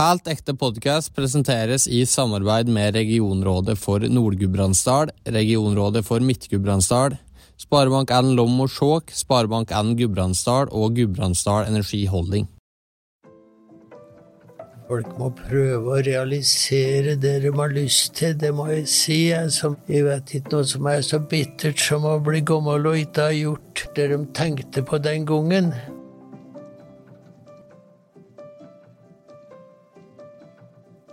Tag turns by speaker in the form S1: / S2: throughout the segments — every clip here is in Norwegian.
S1: Helt ekte podkast presenteres i samarbeid med regionrådet for Nord-Gudbrandsdal, regionrådet for Midt-Gudbrandsdal, Sparebank1 Lom og Skjåk, Sparebank1 Gudbrandsdal og Gudbrandsdal Energi Holding.
S2: Folk må prøve å realisere det de har lyst til, det må jeg si. Altså, jeg vet ikke noe som er så bittert som å bli gammel og ikke ha gjort det de tenkte på den gangen.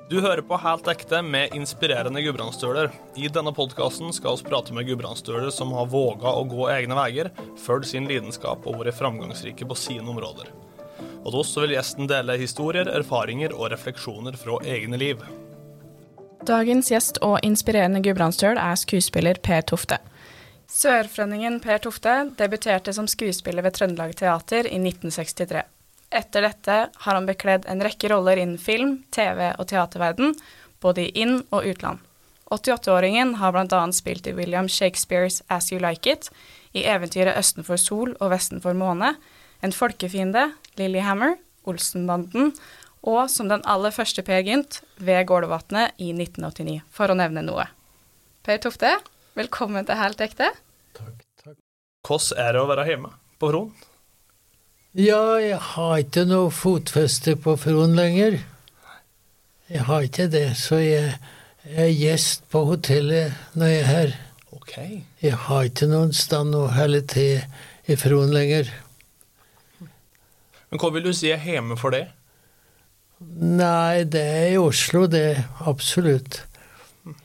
S3: Du hører på Helt ekte med inspirerende gudbrandsdøler. I denne podkasten skal vi prate med gudbrandsdøler som har våga å gå egne veier, følge sin lidenskap og vært framgangsrike på sine områder. Og da så vil gjesten dele historier, erfaringer og refleksjoner fra egne liv.
S4: Dagens gjest og inspirerende gudbrandsdøl er skuespiller Per Tofte. Sørfrønningen Per Tofte debuterte som skuespiller ved Trøndelag Teater i 1963. Etter dette har han bekledd en rekke roller innen film, TV og teaterverden, både i inn- og utland. 88-åringen har bl.a. spilt i William Shakespeares As You Like It, i eventyret Østen for sol og Vesten for måne, En folkefiende, Lillehammer, Olsenbanden og som den aller første Per Gynt ved Gålvatnet i 1989, for å nevne noe. Per Tofte, velkommen til Helt ekte.
S2: Takk, takk.
S3: Hvordan er det å være hjemme på Fron?
S2: Ja, jeg har ikke noe fotfeste på Fron lenger. Jeg har ikke det, så jeg er gjest på hotellet når jeg er her.
S3: OK.
S2: Jeg har ikke noen stand å helle til i Fron lenger.
S3: Men hva vil du si er hjemme for det?
S2: Nei, det er i Oslo, det. Absolutt.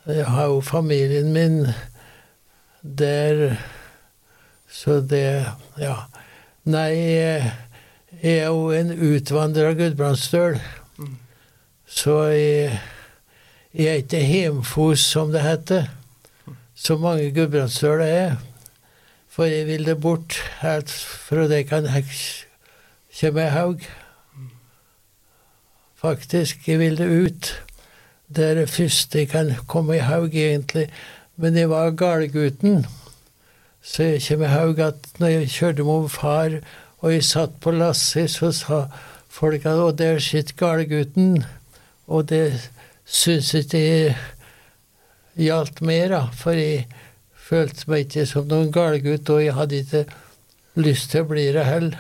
S2: Jeg har jo familien min der, så det Ja. Nei, jeg er jo en utvandra gudbrandsdøl. Så jeg, jeg er ikke hjemfos, som det heter, som mange gudbrandsdøler er. For jeg vil det bort helt fra det kan komme i haug. Faktisk, jeg vil det ut. Det er det første jeg kan komme i haug, egentlig. Men jeg var galgutten. Så jeg kommer i haug at når jeg kjørte med far, og jeg satt på lasset, så sa folk at 'Å, der sitter galgutten'. Og det syns ikke jeg gjaldt mer. For jeg følte meg ikke som noen galgutt, og jeg hadde ikke lyst til å bli det heller.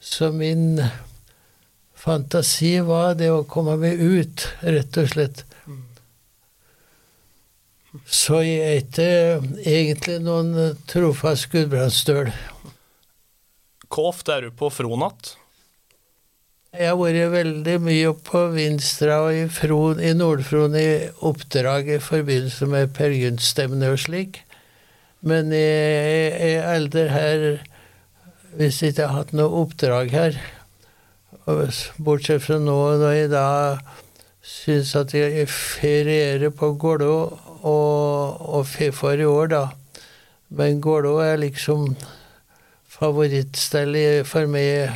S2: Så min fantasi var det å komme meg ut, rett og slett. Så jeg er ikke egentlig noen trofast gudbrandsdøl.
S3: Hvor ofte er du på Fronat?
S2: Jeg har vært veldig mye på Vinstra og i, Fron, i Nord-Fron i oppdrag i forbindelse med Per Gynt-stevne og slik. Men jeg er eldre her hvis jeg ikke har hatt noe oppdrag her. Bortsett fra nå når jeg da syns at jeg ferierer på Gålå og, og for i år, da. Men Gålå er liksom favorittstedet for meg.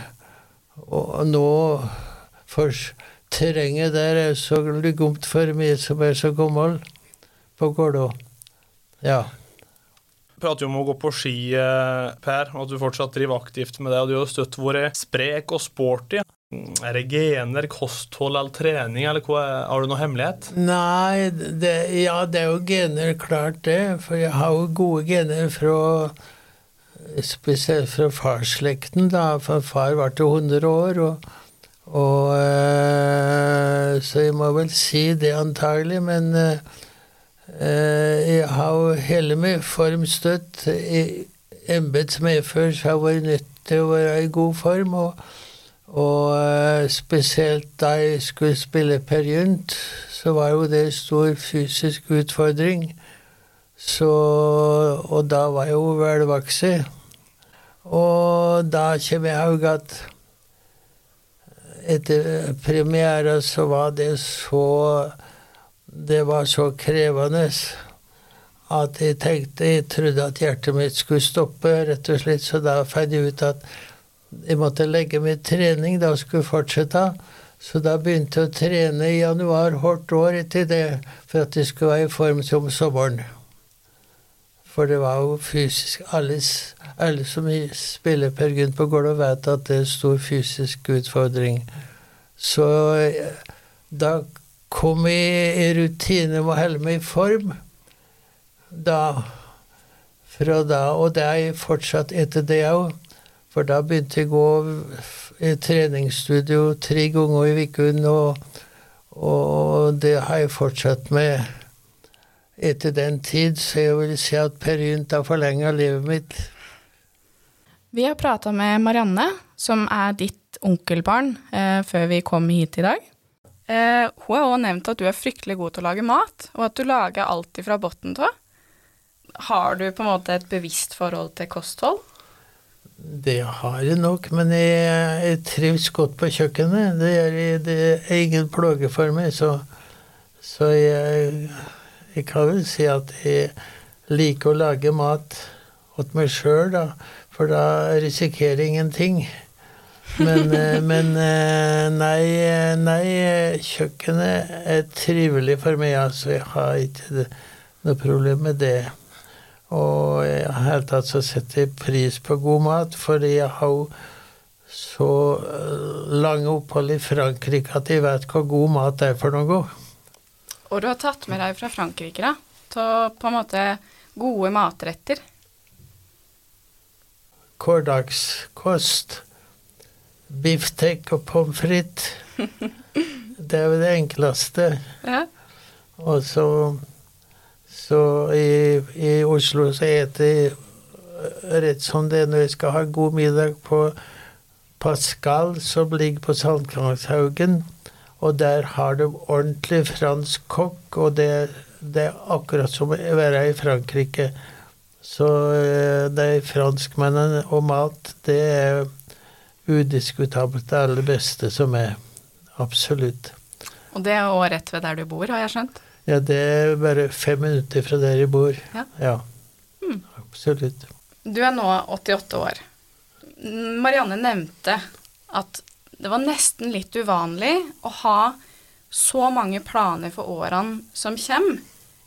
S2: Og nå For terrenget der er så lugumt for meg som er så gammel på Gålå. Ja.
S3: prater jo om å gå på ski, eh, Per, og at du fortsatt driver aktivt med det. og Du har støtt vært sprek og sporty. Er det gener, kosthold eller trening, eller hva har du noe hemmelighet?
S2: Nei, det, ja, det er jo gener, klart det. For jeg har jo gode gener fra Spesielt fra farsslekten, da. For far var til 100 år, og, og øh, Så jeg må vel si det antagelig, men eh, jeg har jo hele min form støtt i embets medfør, har vært nødt til å være i god form. og og eh, spesielt da jeg skulle spille Per Gynt, så var jo det en stor fysisk utfordring. Så, og da var jeg jo velvoksen. Og da kommer jeg òg at etter premiera så var det så Det var så krevende at jeg tenkte Jeg trodde at hjertet mitt skulle stoppe, rett og slett, så da fant jeg ut at jeg måtte legge med trening, da skulle jeg fortsette. Så da begynte jeg å trene i januar hvert år etter det, for at jeg skulle være i form som sommeren. For det var jo fysisk Alle, alle som spiller Per Gynt på gulvet, vet at det er en stor fysisk utfordring. Så da kom jeg i rutine med å holde meg i form. Da Fra da, og det er jeg fortsatt etter det òg. For da begynte jeg å gå i treningsstudio tre ganger i uken, og, og det har jeg fortsatt med etter den tid, så jeg vil si at Per Gynt har forlenga livet mitt.
S4: Vi har prata med Marianne, som er ditt onkelbarn, eh, før vi kom hit i dag. Eh, hun har òg nevnt at du er fryktelig god til å lage mat, og at du lager alt fra bunnen av. Har du på en måte et bevisst forhold til kosthold?
S2: Det har jeg nok, men jeg, jeg trives godt på kjøkkenet. Det er, det er ingen plage for meg, så, så jeg, jeg kan vel si at jeg liker å lage mat åt meg sjøl, da for da risikerer jeg ingenting. Men, eh, men eh, nei, nei, kjøkkenet er trivelig for meg, altså. Jeg har ikke noe problem med det. Og i det hele tatt så setter jeg pris på god mat, fordi jeg har jo så eh, lange opphold i Frankrike at jeg vet hva god mat er for noe.
S4: Og du har tatt med deg fra Frankrike, da, til på en måte gode matretter
S2: hverdagskost. Biftek og pommes frites. Det er jo det enkleste. Ja. Og så, så i, i, Oslo så eter jeg rett som det når jeg skal ha god middag på Pascal, som ligger på Sankthanshaugen. Og der har de ordentlig fransk kokk, og det, det er akkurat som å være i Frankrike. Så eh, de franskmennene og mat, det er udiskutabelt det aller beste som er. Absolutt.
S4: Og det er òg rett ved der du bor, har jeg skjønt?
S2: Ja, det er bare fem minutter fra der jeg bor. Ja. ja. Mm. Absolutt.
S4: Du er nå 88 år. Marianne nevnte at det var nesten litt uvanlig å ha så mange planer for årene som kommer,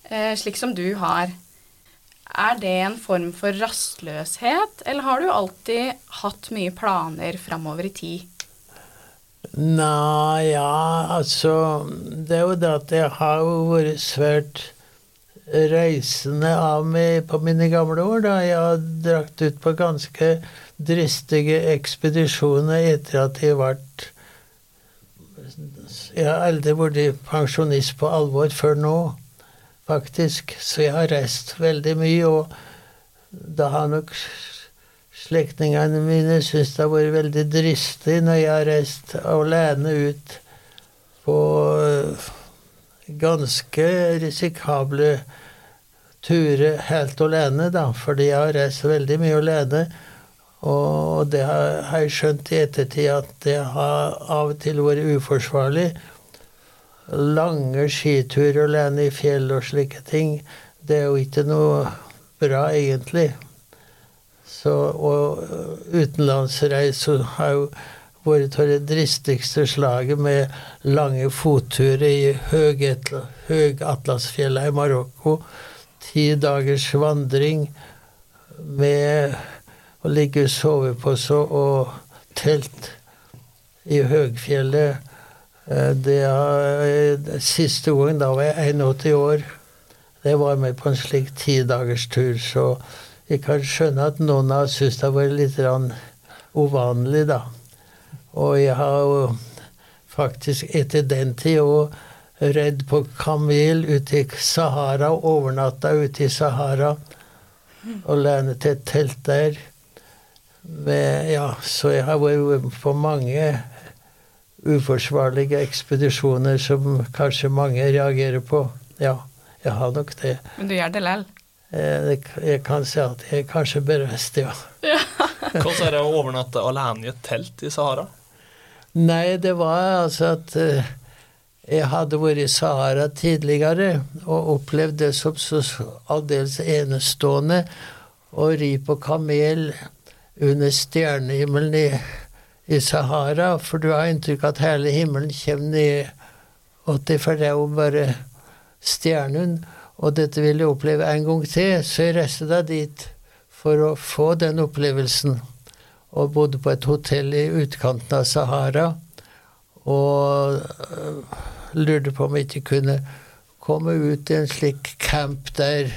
S4: eh, slik som du har. Er det en form for rastløshet, eller har du alltid hatt mye planer framover i tid?
S2: Nei, ja, altså Det er jo det at jeg har jo vært svært reisende av meg på mine gamle år. da Jeg har drakt ut på ganske dristige ekspedisjoner etter at jeg ble Jeg har aldri vært pensjonist på alvor før nå faktisk. Så jeg har reist veldig mye, og da har nok slektningene mine syntes det har vært veldig dristig når jeg har reist alene ut på eh, ganske risikable turer helt alene, da, fordi jeg har reist veldig mye alene. Og det har jeg skjønt i ettertid at det har av og til vært uforsvarlig lange skiturer alene i fjell og slike ting, det er jo ikke noe bra, egentlig. Så, og utenlandsreiser har jo vært av det dristigste slaget med lange fotturer i Høg-Atlasfjella i Marokko. Ti dagers vandring med å ligge og sove på så og telt i høgfjellet Eh, det er, siste gangen, da var jeg 81 år. Jeg var med på en slik tidagerstur, så jeg kan skjønne at noen av syntes det har vært litt uvanlig, da. Og jeg har jo faktisk etter den tid òg redd på kamel ute i Sahara, overnatta ute i Sahara og lene til et telt der. Med, ja, så jeg har vært på mange uforsvarlige ekspedisjoner som kanskje mange reagerer på. Ja, jeg har nok det.
S4: Men du gjør det lell?
S2: Eh, jeg kan si at jeg er kanskje berest, ja. ja.
S3: Hvordan er det å overnatte alene i et telt i Sahara?
S2: Nei, det var altså at uh, jeg hadde vært i Sahara tidligere og opplevd det som så aldeles enestående å ri på kamel under stjernehimmelen i i Sahara, for du har inntrykk av at hele himmelen kommer ned til, for det er jo bare stjernen. Og dette vil jeg oppleve en gang til, så jeg reiste da dit for å få den opplevelsen. Og bodde på et hotell i utkanten av Sahara. Og lurte på om jeg ikke kunne komme ut i en slik camp der.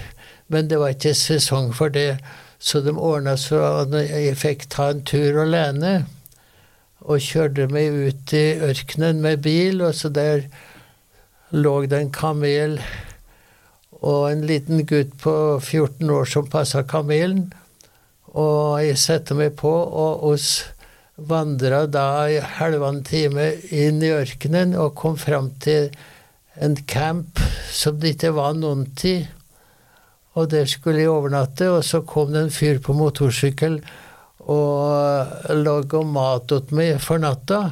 S2: Men det var ikke sesong for det, så de ordna så jeg fikk ta en tur alene. Og kjørte meg ut i ørkenen med bil, og så der lå det en kamel og en liten gutt på 14 år som passa kamelen. Og jeg satte meg på, og oss vandra da i halvannen time inn i ørkenen og kom fram til en camp som det ikke var noen tid. Og der skulle jeg overnatte, og så kom det en fyr på motorsykkel og laga mat til meg for natta.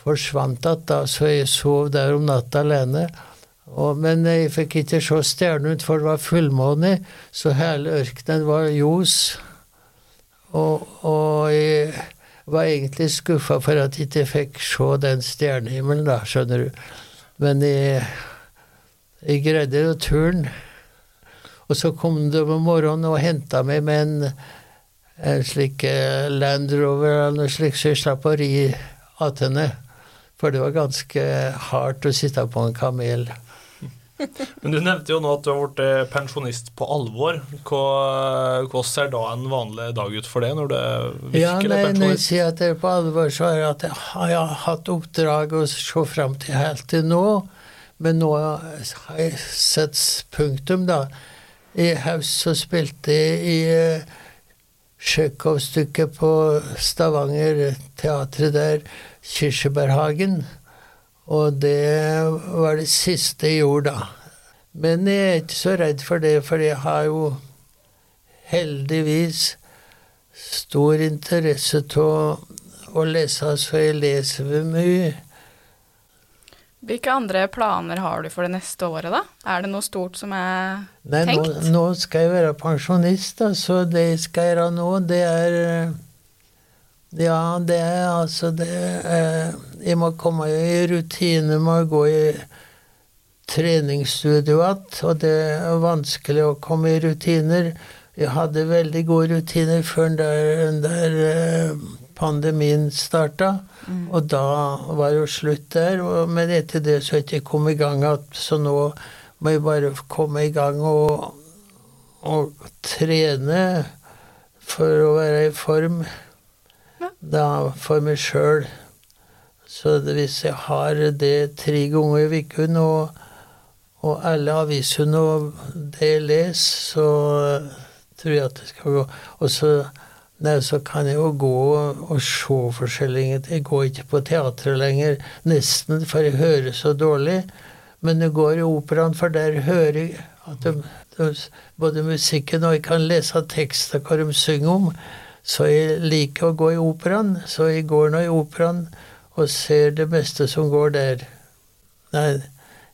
S2: Forsvant att da, så jeg sov der om natta alene. Og, men jeg fikk ikke se stjernene, for det var fullmåne, så hele ørkenen var ljos. Og, og jeg var egentlig skuffa for at jeg ikke fikk se den stjernehimmelen, da, skjønner du. Men jeg, jeg greide å turen. Og så kom de om morgenen og henta meg med en, en slik eh, Land Rover eller noe slikt, så jeg slapp å ri attende. For det var ganske hardt å sitte på en kamel.
S3: Men du nevnte jo nå at du har blitt eh, pensjonist på alvor. Hva ser da en vanlig dag ut for det, når du
S2: Ja,
S3: virkelig
S2: nei,
S3: er
S2: når jeg sier at det er på alvor, så er det at jeg har jeg hatt oppdrag å se fram til helt til nå. Men nå har jeg sett punktum, da. I høst så spilte jeg i eh, Tsjekhov-stykket på Stavanger, teatret der, Kirsebærhagen. Og det var det siste jeg gjorde da. Men jeg er ikke så redd for det, for jeg har jo heldigvis stor interesse å, å lese, så jeg leser mye.
S4: Hvilke andre planer har du for det neste året, da? Er det noe stort som er
S2: Nei, nå,
S4: tenkt?
S2: nå skal jeg være pensjonist, da, så det jeg skal gjøre nå, det er eh, Ja, det er altså det eh, Jeg må komme i rutine med å gå i treningsstudio igjen, og det er vanskelig å komme i rutiner. Jeg hadde veldig gode rutiner før den der, den der eh, pandemien starta. Og da var jo slutt der. Men etter det så har jeg ikke kommet i gang igjen. Så nå må jeg bare komme i gang og, og trene for å være i form.
S4: Ja.
S2: Da for meg sjøl. Så hvis jeg har det tre ganger i uken, og, og alle avisene og det jeg leser, så tror jeg at det skal gå. Og så Nei, så kan jeg jo gå og, se forskjellige Jeg går ikke på teatret lenger, nesten, for jeg hører så dårlig. Men jeg går i operaen, for der hører jeg at de, de, både musikken og jeg kan lese tekster hva de synger om. Så jeg liker å gå i operaen. Så jeg går nå i operaen og ser det meste som går der. Nei,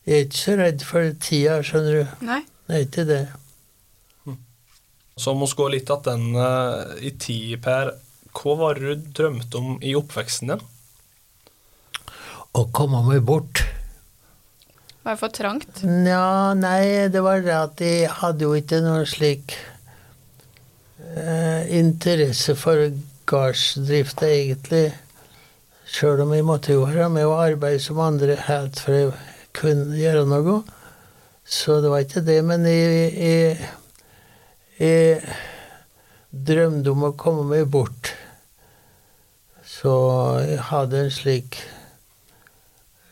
S2: jeg er ikke så redd for tida, skjønner du.
S4: Nei.
S2: Nei, ikke det.
S3: Så må vi gå litt at den eh, i tid, Per. Hva var det du drømte om i oppveksten din?
S2: Å komme meg bort.
S4: Var det for trangt?
S2: Nja, nei, det var det at jeg hadde jo ikke noe slik eh, interesse for gardsdrift, egentlig. Sjøl om jeg måtte jo være med og arbeide som andre helt for jeg kunne gjøre noe. Så det var ikke det. Men jeg, jeg, jeg drømte om å komme meg bort. Så jeg hadde en slik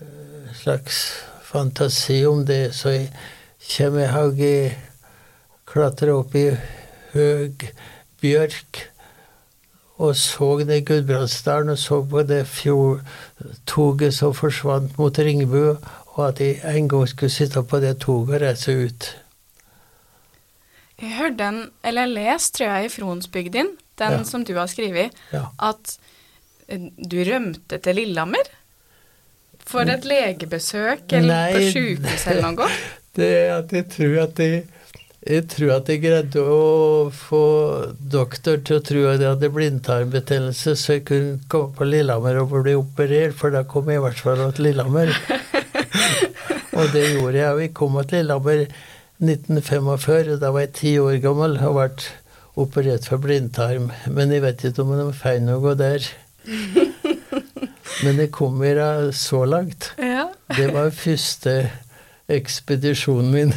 S2: eh, slags fantasi om det, så jeg kommer haug i Klatra opp i høg bjørk og så ned Gudbrandsdalen og så på det fjordtoget som forsvant mot Ringebu, og at jeg en gang skulle sitte på det toget og reise ut.
S4: Jeg hørte den, eller lest, tror jeg, i Fronsbygdin, den
S2: Ja.
S4: som du har skrevet,
S2: Ja.
S4: at eh, du rømte til Lillehammer? For et legebesøk, eller på
S2: Nei,
S4: sjukehus eller noe?
S2: Det er at jeg tror at jeg jeg tror at jeg greide å få doktor til å tro at jeg hadde blindtarmbetennelse, så jeg kunne komme på Lillehammer og bli operert, for da kom jeg i hvert fall til Lillehammer. og det gjorde jeg. Vi kom til Lillehammer 1945, da var jeg ti år gammel og ble operert for blindtarm. Men jeg vet ikke om det var feil noe der. Men det kommer da så langt.
S4: Ja.
S2: Det var første ekspedisjonen min.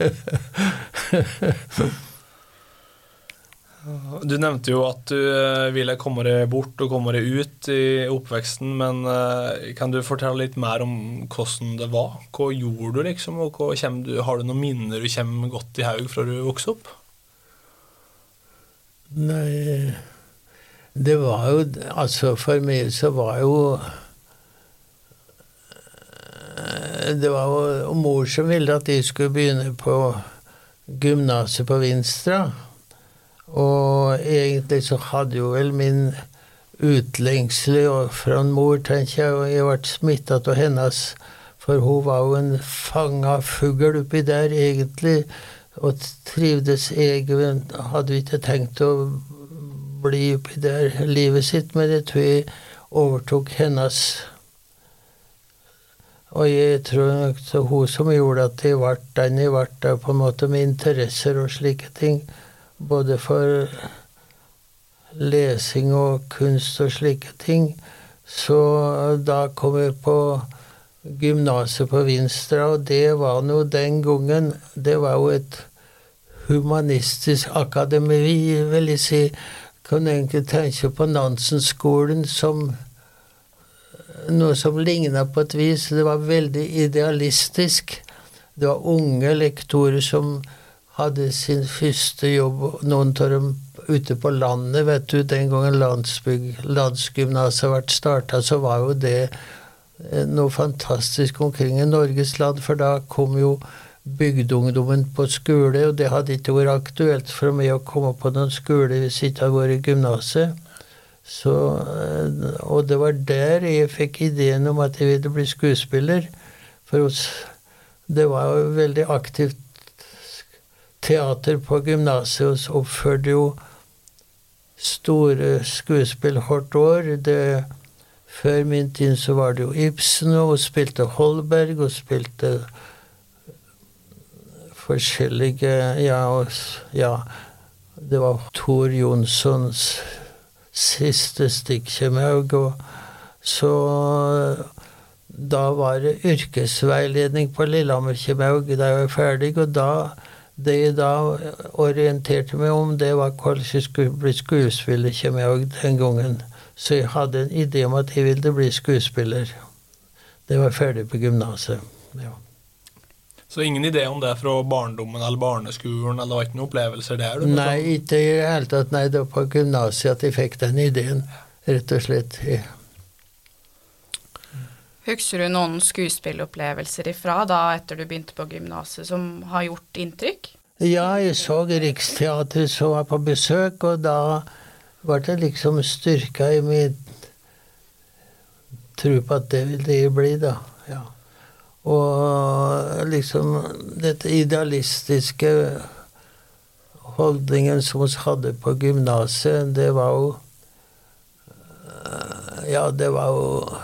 S3: Du nevnte jo at du eh, ville komme deg bort og komme deg ut i oppveksten, men eh, kan du fortelle litt mer om hvordan det var? Hva gjorde du, liksom, og du, har du noen minner du kommer godt i haug fra du vokste opp?
S2: Nei Det var jo Altså, for meg så var jo Det var jo mor som ville at jeg skulle begynne på gymnaset på Vinstra. Og egentlig så hadde jo vel min utlengsel fra en mor, tenker jeg, og jeg ble smitta av hennes. For hun var jo en fanga fugl oppi der, egentlig. Og trivdes jeg Hadde vi ikke tenkt å bli oppi der livet sitt, men jeg tror jeg overtok hennes Og jeg tror nok det var hun som gjorde at jeg ble den jeg ble, på en måte med interesser og slike ting. Både for lesing og kunst og slike ting. Så da kom jeg på gymnaset på Vinstra, og det var nå den gangen Det var jo et humanistisk akademi, vil jeg si. Kan egentlig tenke på Nansen-skolen som noe som ligna på et vis. Det var veldig idealistisk. Det var unge lektorer som hadde sin første jobb, noen av dem ute på landet, vet du. Den gangen landsgymnaset ble starta, så var jo det eh, noe fantastisk omkring i Norges land, for da kom jo bygdeungdommen på skole, og det hadde ikke vært aktuelt for meg å komme på noen skole hvis jeg ikke hadde vært i gymnaset. Så, eh, og det var der jeg fikk ideen om at jeg ville bli skuespiller. For det var jo veldig aktivt teater på gymnaset, og så oppførte jo store skuespill hvert år. Det, før min tid så var det jo Ibsen, og spilte Holberg, og spilte forskjellige Ja, og, ja det var Tor Jonssons siste stikkjemaug. Og så da var det yrkesveiledning på Lillehammer-Kjemaug da jeg ferdig, og da det jeg da orienterte meg om, det var hvordan jeg skulle bli skuespiller, kommer jeg den gangen. Så jeg hadde en idé om at jeg ville bli skuespiller. Det var ferdig på gymnaset. Ja.
S3: Så ingen idé om det fra barndommen eller barneskolen, eller det var ikke noen opplevelser der?
S2: Nei, ikke i det hele tatt. Nei, det var på gymnaset at jeg fikk den ideen, rett og slett. Ja.
S4: Husker du noen skuespillopplevelser ifra da etter du begynte på gymnaset som har gjort inntrykk?
S2: Ja, jeg så Riksteatret som var på besøk, og da ble det liksom styrka i min tro på at det vil det bli, da. Ja. Og liksom dette idealistiske holdningen som vi hadde på gymnaset, det var jo Ja, det var jo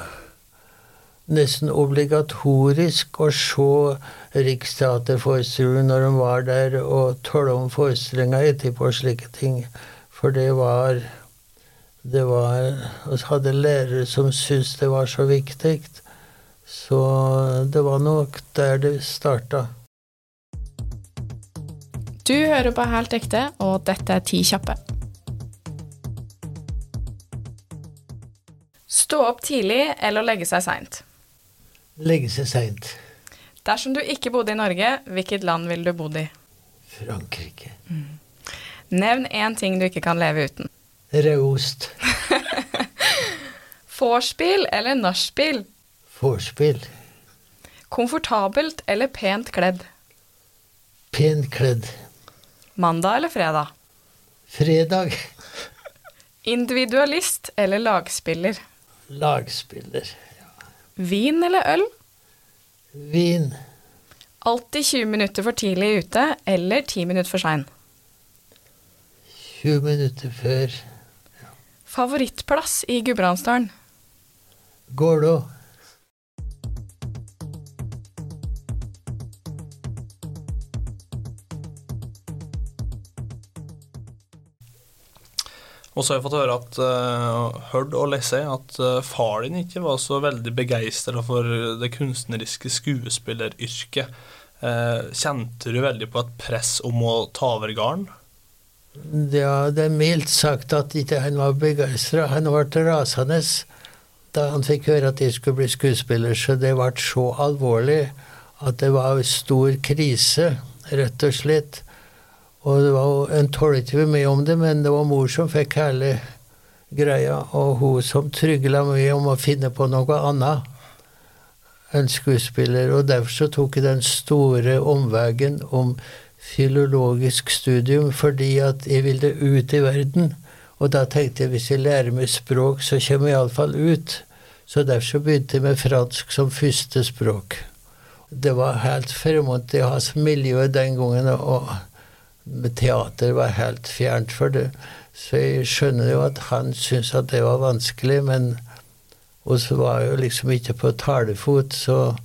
S2: nesten obligatorisk å se Riksteaterforestillingen når de var der, og tale om forestillinga etterpå og slike ting. For det var det var Vi hadde lærere som syntes det var så viktig. Så det var nok der det starta.
S4: Du hører på Helt ekte, og dette er Ti kjappe. Stå opp tidlig eller legge seg seint?
S2: Legge seg seint.
S4: Dersom du ikke bodde i Norge, hvilket land ville du bodd i?
S2: Frankrike.
S4: Mm. Nevn én ting du ikke kan leve uten.
S2: Rødost.
S4: Vorspiel eller nachspiel?
S2: Vorspiel.
S4: Komfortabelt eller pent kledd?
S2: Pent kledd.
S4: Mandag eller fredag?
S2: Fredag.
S4: Individualist eller lagspiller?
S2: Lagspiller.
S4: Vin eller øl?
S2: Vin.
S4: Alltid 20 minutter for tidlig ute eller 10 minutter for sein?
S2: 20 minutter før.
S4: Favorittplass i Gudbrandsdalen?
S2: Gålå.
S3: Og så har jeg fått høre at uh, hørt og lese at uh, far din ikke var så veldig begeistra for det kunstneriske skuespilleryrket. Uh, kjente du veldig på et press om å ta over gården?
S2: Ja, det er mildt sagt at ikke han var begeistra. Han ble rasende da han fikk høre at jeg skulle bli skuespiller, så det ble så alvorlig at det var stor krise, rett og slett. Og det var, En tålte vi mye om det, men det var mor som fikk hele greia, og hun som trygla mye om å finne på noe annet enn skuespiller. Og derfor så tok jeg den store omveien om filologisk studium, fordi at jeg ville ut i verden. Og da tenkte jeg hvis jeg lærer meg språk, så kommer jeg iallfall ut. Så derfor så begynte jeg med fransk som første språk. Det var helt fremmed i hans miljø den gangen. og teater var helt fjernt for det. Så jeg skjønner jo at han syntes at det var vanskelig, men Og så var jeg jo liksom ikke på talefot, så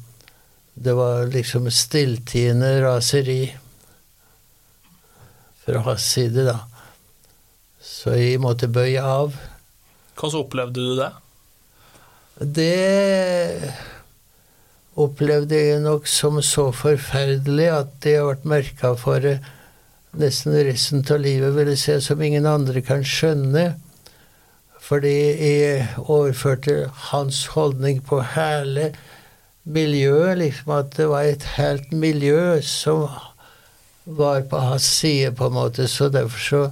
S2: det var liksom stilltiende raseri fra hans side, da. Så jeg måtte bøye av.
S3: Hvordan opplevde du det?
S2: Det opplevde jeg nok som så forferdelig at det har vært merka for det nesten resten av livet, vil jeg si, som ingen andre kan skjønne. Fordi jeg overførte hans holdning på hele miljøet, liksom at det var et helt miljø som var på hans side, på en måte. Så derfor så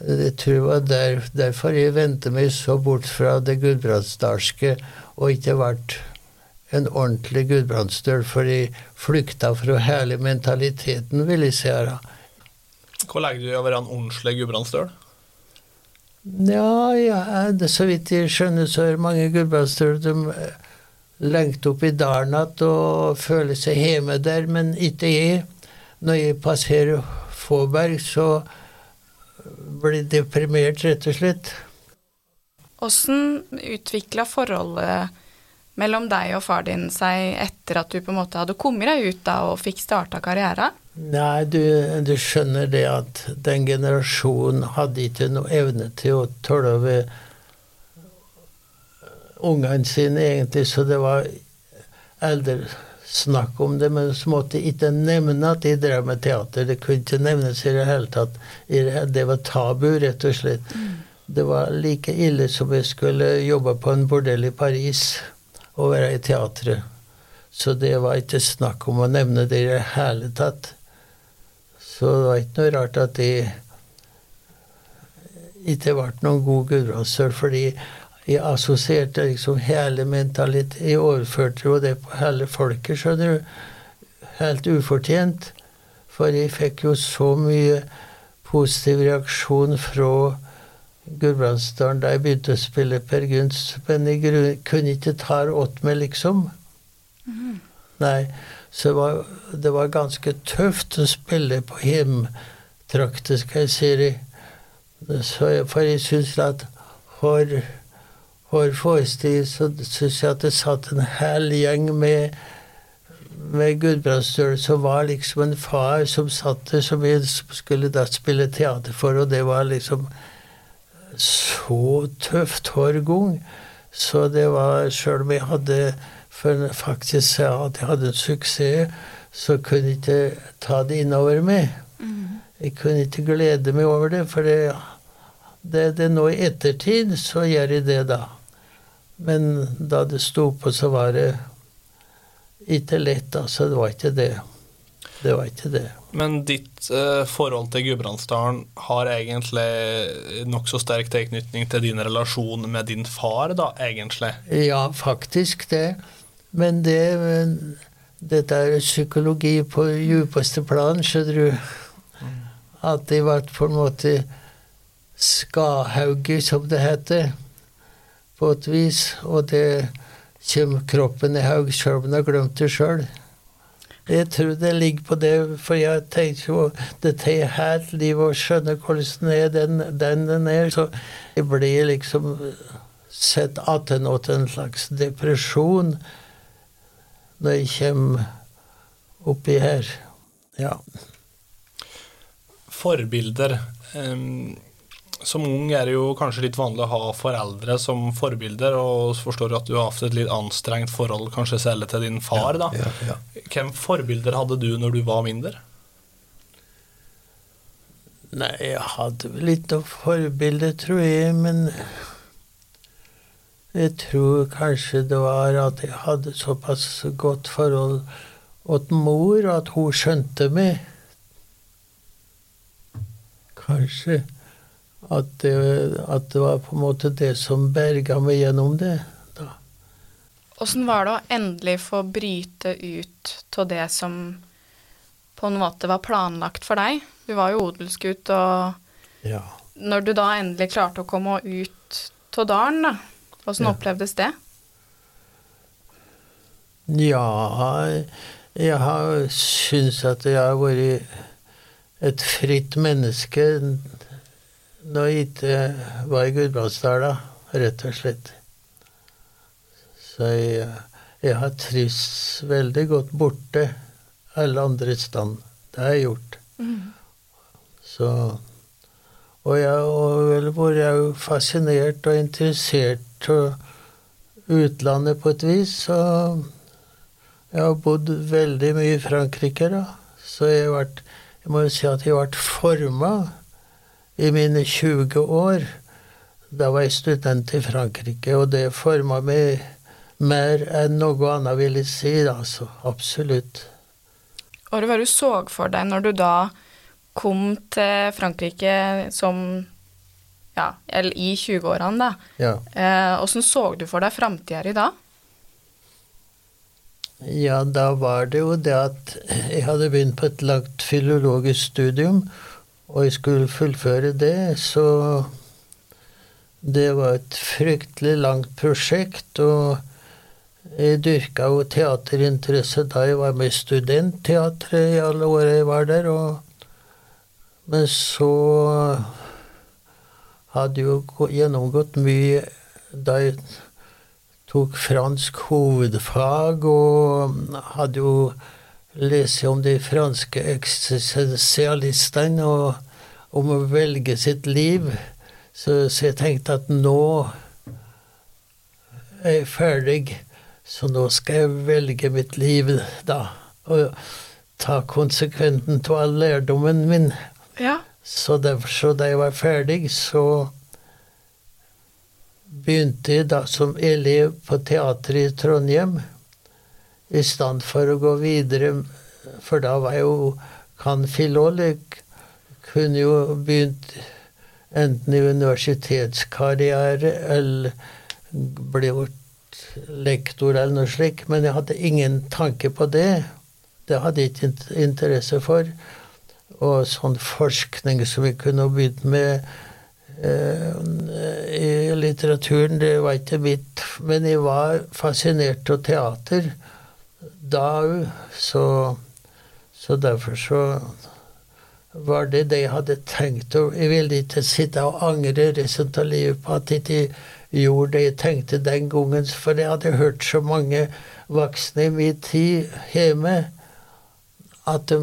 S2: jeg tror det var der, derfor jeg vendte meg så bort fra det gudbrandsdalske og ikke vært en ordentlig gudbrandsdøl, for jeg flykta fra hele mentaliteten, vil jeg si. her.
S3: Hva legger du i å være en ordentlig gudbrandsdøl?
S2: Ja, ja, det, så vidt jeg skjønner, så er mange gudbrandsdøl de lengter opp i dalen igjen og føler seg hjemme der, men ikke jeg. Når jeg passerer Fåberg, så blir jeg deprimert, rett og slett.
S4: Åssen utvikla forholdet mellom deg og far din seg etter at du på en måte hadde kommet deg ut da og fikk starta karrieren?
S2: Nei, du, du, skjønner det at den generasjonen hadde ikke noe evne til å tåle over ungene sine, egentlig, så det var eldre snakk om det, men så måtte jeg ikke nevne at de drev med teater. Det kunne ikke nevnes i det hele tatt. Det var tabu, rett og slett. Mm. Det var like ille som jeg skulle jobbe på en bordell i Paris og være i teatret. Så det var ikke snakk om å nevne det i det hele tatt. Så det var ikke noe rart at de ikke ble noen god gudbrandsdøl, fordi jeg assosierte liksom hele mentalitet Jeg overførte jo det på hele folket, skjønner du. Helt ufortjent. For jeg fikk jo så mye positiv reaksjon fra Gudbrandsdalen da jeg begynte å spille Per Gunst, men jeg kunne ikke ta det åt meg, liksom. Mm. Nei. Så det var, det var ganske tøft å spille på hjemtrakter, skal jeg si det. For jeg syns at for, for forestilling så syns jeg at det satt en hel gjeng med med Gudbrandsdølen som var liksom en far som satt der, som jeg skulle da spille teater for, og det var liksom så tøft hver gang. Så det var Sjøl om jeg hadde for faktisk sa at jeg hadde en suksess, så kunne jeg ikke ta det innover meg. Mm. Jeg kunne ikke glede meg over det, for det, det, det nå i ettertid så gjør jeg det, da. Men da det sto på, så var det ikke lett, altså. Det var ikke det. Det var ikke det.
S3: Men ditt eh, forhold til Gudbrandsdalen har egentlig nokså sterk tilknytning til din relasjon med din far, da, egentlig?
S2: Ja, faktisk det. Men det Dette er psykologi på djupeste plan, skjønner du. At de ble på en måte skahauget, som det heter, på et vis. Og det kommer kroppen i haug sjøl om den har glemt det sjøl. Jeg tror det ligger på det, for jeg tenker jo det tar helt livet, å skjønne hvordan er, den, den den er. Så jeg blir liksom sett attåt en slags depresjon når jeg kommer oppi her. Ja.
S3: Forbilder. Som ung er det jo kanskje litt vanlig å ha foreldre som forbilder, og forstår at du har hatt et litt anstrengt forhold kanskje selv til din far. da.
S2: Ja, ja.
S3: Hvem forbilder hadde du når du var mindre?
S2: Nei, jeg hadde vel litt av forbilde, tror jeg, men jeg tror kanskje det var at jeg hadde såpass godt forhold til mor at hun skjønte meg. Kanskje at det, at det var på en måte det som berga meg gjennom det. da.
S4: Åssen var det å endelig få bryte ut av det som på en måte var planlagt for deg? Du var jo odelsgutt, og
S2: Ja.
S4: når du da endelig klarte å komme ut av dalen, da, åssen
S2: Ja.
S4: opplevdes det?
S2: Ja, jeg har syntes at jeg har vært et fritt menneske når jeg ikke var i Gudbrandsdala, rett og slett. Så jeg, jeg har trivs veldig godt borte alle andre steder. Det har jeg gjort. Så Og jeg har vært fascinert og interessert av utlandet på et vis. Så jeg har bodd veldig mye i Frankrike, da. Så jeg har vært Jeg må jo si at jeg har vært forma i mine 20 år. Da var jeg student i Frankrike, og det forma meg mer enn noe annet, vil jeg si. Altså, absolutt.
S4: Og hva du så for deg når du da kom til Frankrike som ja, eller i 20-årene, da.
S2: Ja.
S4: Eh, Åssen så du for deg framtida di da?
S2: Ja, da var det jo det at jeg hadde begynt på et langt filologisk studium, og jeg skulle fullføre det, så det var et fryktelig langt prosjekt, og jeg dyrka jo teaterinteresse da jeg var med i studentteatret i alle åra jeg var der, og men så hadde jo gjennomgått mye da jeg tok fransk hovedfag og hadde jo lest om de franske eksistensialistene og om å velge sitt liv. Så, så jeg tenkte at nå er jeg ferdig, så nå skal jeg velge mitt liv, da. Og ta konsekventen av all lærdommen min.
S4: Ja.
S2: Så det, så da jeg var ferdig, så begynte jeg da som elev på teatret i Trondheim, i stand for å gå videre, for da var jeg jo cand.philol. Jeg kunne jo begynt enten i universitetskarriere eller blitt lektor eller noe slikt, men jeg hadde ingen tanke på det. Det hadde jeg ikke interesse for og sånn forskning som vi kunne begynt med eh, i litteraturen, det var ikke mitt. Men jeg var fascinert av teater da òg, så, så derfor så var det det jeg hadde tenkt. Og jeg ville ikke sitte og angre resten av livet på at jeg gjorde det jeg tenkte den gangen, for jeg hadde hørt så mange voksne i min tid hjemme at de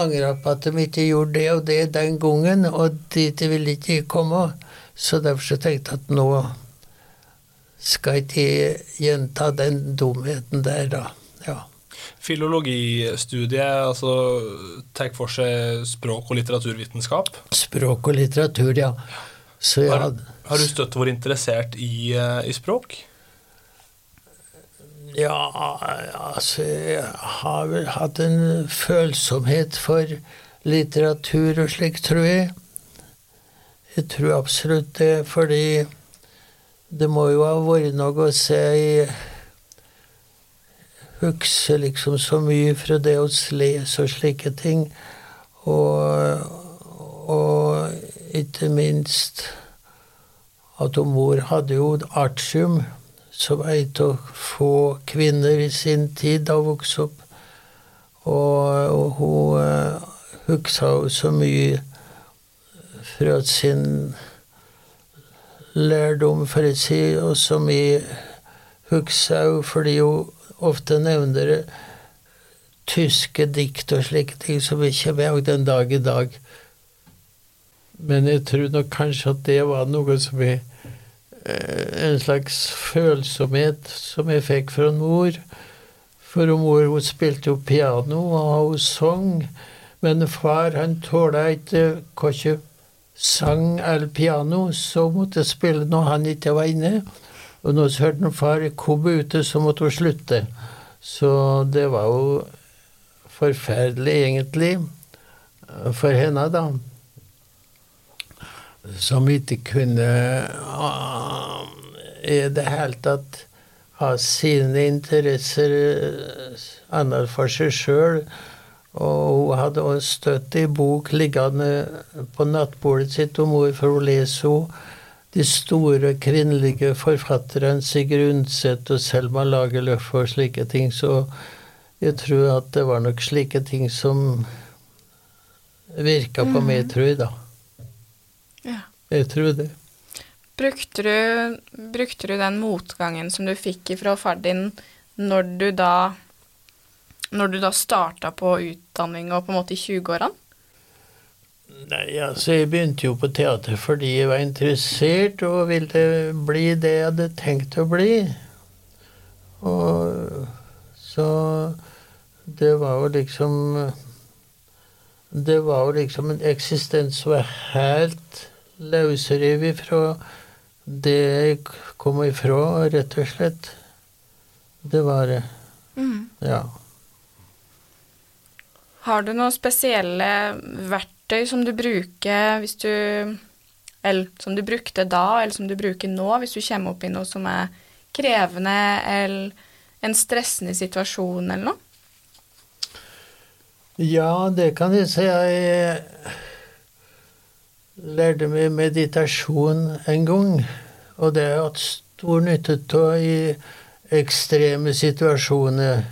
S2: angra på at de ikke gjorde det og det den gangen, og dit ville ikke komme. Så derfor så tenkte jeg at nå skal ikke gjenta den dumheten der, da. Ja.
S3: Filologistudiet altså, tar for seg språk- og litteraturvitenskap.
S2: Språk og litteratur, ja. Så jeg
S3: Har, har du støtt vært interessert i, eh, i språk?
S2: Ja, altså Jeg har vel hatt en følsomhet for litteratur og slik, tror jeg. Jeg tror absolutt det, fordi det må jo ha vært noe å se i husker liksom så mye fra det å lese og slike ting. Og, og ikke minst at mor hadde jo artium som var å få kvinner i sin tid da vokste opp. Og, og hun uh, huska jo så mye fra sin lærdom, for å si, og som jeg husker jo fordi hun ofte nevner det, tyske dikt og slike ting som vi kommer med den dag i dag. Men jeg tror nok kanskje at det var noe som jeg eh, En slags følsomhet som jeg fikk fra mor. For mor hun spilte jo piano, og hun sang. Men far han tåla ikke ikke sang eller piano, så måtte jeg spille når han ikke var inne. Og når så hørte far komme ute, så måtte hun slutte. Så det var jo forferdelig, egentlig, for henne, da som ikke kunne uh, i det hele tatt ha sine interesser uh, annet for seg sjøl. Og hun hadde også støtt ei bok liggende på nattbordet sitt om hvorfor hun leser de store kvinnelige forfatterne Sigrid Undset og Selma Lagerlöf og slike ting. Så jeg tror at det var nok slike ting som virka på meg, mm. tror jeg, da. Jeg tror det.
S4: Brukte du, brukte du den motgangen som du fikk fra far din, når du da når du da starta på utdanning og på en måte i 20-årene?
S2: Nei, altså jeg begynte jo på teater fordi jeg var interessert og ville bli det jeg hadde tenkt å bli. Og så det var jo liksom Det var jo liksom en eksistens som var helt løsrevet fra det jeg kom ifra, rett og slett. Det var det. Mm. Ja.
S4: Har du noen spesielle verktøy som du bruker hvis du Eller som du brukte da, eller som du bruker nå, hvis du kommer opp i noe som er krevende, eller en stressende situasjon, eller noe?
S2: Ja, det kan jeg si. Jeg lærte meg meditasjon en gang, og det har jeg hatt stor nytte av i ekstreme situasjoner.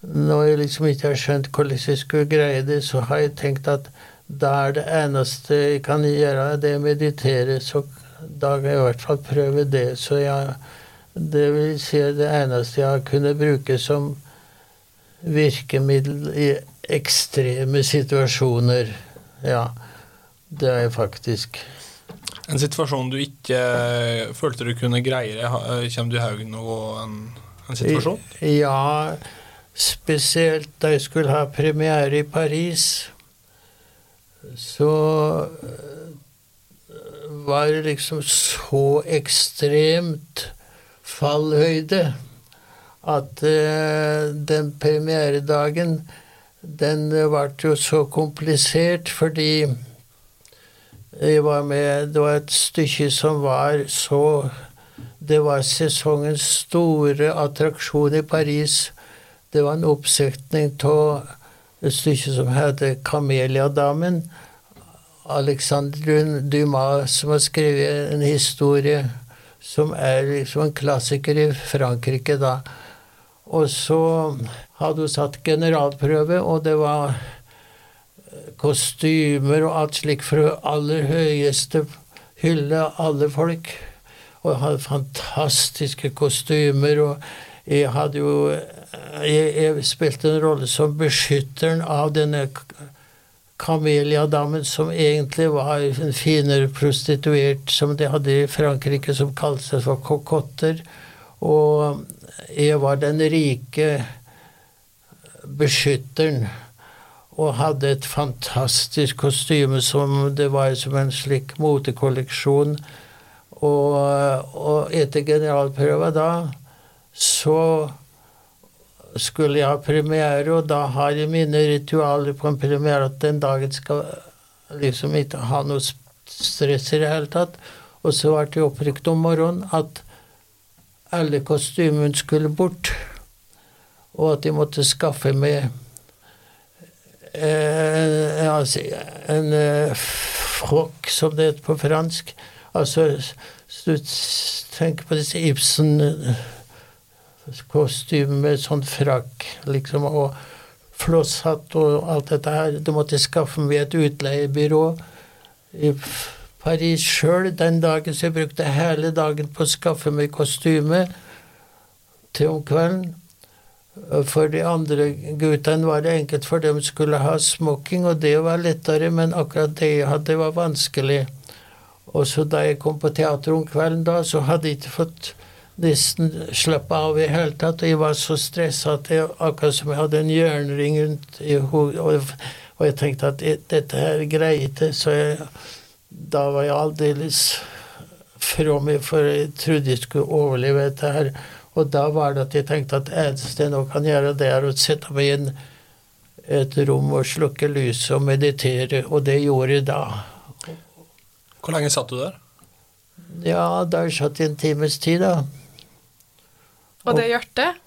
S2: Når jeg liksom ikke har skjønt hvordan jeg skulle greie det, så har jeg tenkt at da er det eneste jeg kan gjøre, det å meditere. Så da kan jeg i hvert fall prøve det. Så jeg, det vil si det eneste jeg har kunnet bruke som virkemiddel i ekstreme situasjoner. Ja. Det er jeg faktisk.
S3: En situasjon du ikke uh, følte du kunne greie uh, kommer du i hodet nå en, en, situasjon?
S2: Ja, spesielt da jeg skulle ha premiere i Paris, så uh, var det liksom så ekstremt fallhøyde at den premieredagen den ble jo så komplisert fordi jeg var med Det var et stykke som var så Det var sesongens store attraksjon i Paris. Det var en oppsetning av et stykke som heter 'Kameliadamen'. Alexandre Dumas som har skrevet en historie som er liksom en klassiker i Frankrike da. Og så hadde hun satt generalprøve, og det var kostymer og alt slikt fra aller høyeste hylle, alle folk. Og hadde fantastiske kostymer, og jeg hadde jo Jeg, jeg spilte en rolle som beskytteren av denne Camelia-damen, som egentlig var en finere prostituert som de hadde i Frankrike, som kalte seg for kokotter. Og jeg var den rike beskytteren og hadde et fantastisk kostyme som det var som en slik motekolleksjon. Og, og etter generalprøva da så skulle jeg ha premiere, og da har jeg mine ritualer på en premiere at den dagen skal liksom ikke ha noe stress i det hele tatt. Og så ble jeg opprykt om morgenen at alle kostymene skulle bort, og at jeg måtte skaffe meg eh, altså, en eh, frokk, som det heter på fransk. Altså, du tenker på disse Ibsen-kostymene med sånn frakk, liksom, og flosshatt og alt dette her. Du måtte skaffe meg et utleiebyrå i Paris sjøl den dagen, så jeg brukte hele dagen på å skaffe meg kostyme til om kvelden. For de andre guttene var det enkelt, for de skulle ha smoking, og det var lettere, men akkurat det jeg hadde, var vanskelig. Og så da jeg kom på teateret om kvelden da, så hadde jeg ikke fått nesten slappe av i hele tatt. Og jeg var så stressa at jeg akkurat som jeg hadde en jernring rundt i hodet. Og, og, jeg tenkte at dette her greier ikke, så jeg, da var jeg aldeles fra meg, for jeg trodde jeg skulle overleve dette her. Og da var det at jeg tenkte at eneste jeg nå kan gjøre, det er å sette meg inn et rom og slukke lyset og meditere, og det gjorde jeg da.
S3: Hvor lenge satt du der?
S2: Ja, der satt jeg en times tid, da.
S4: Og det hjertet?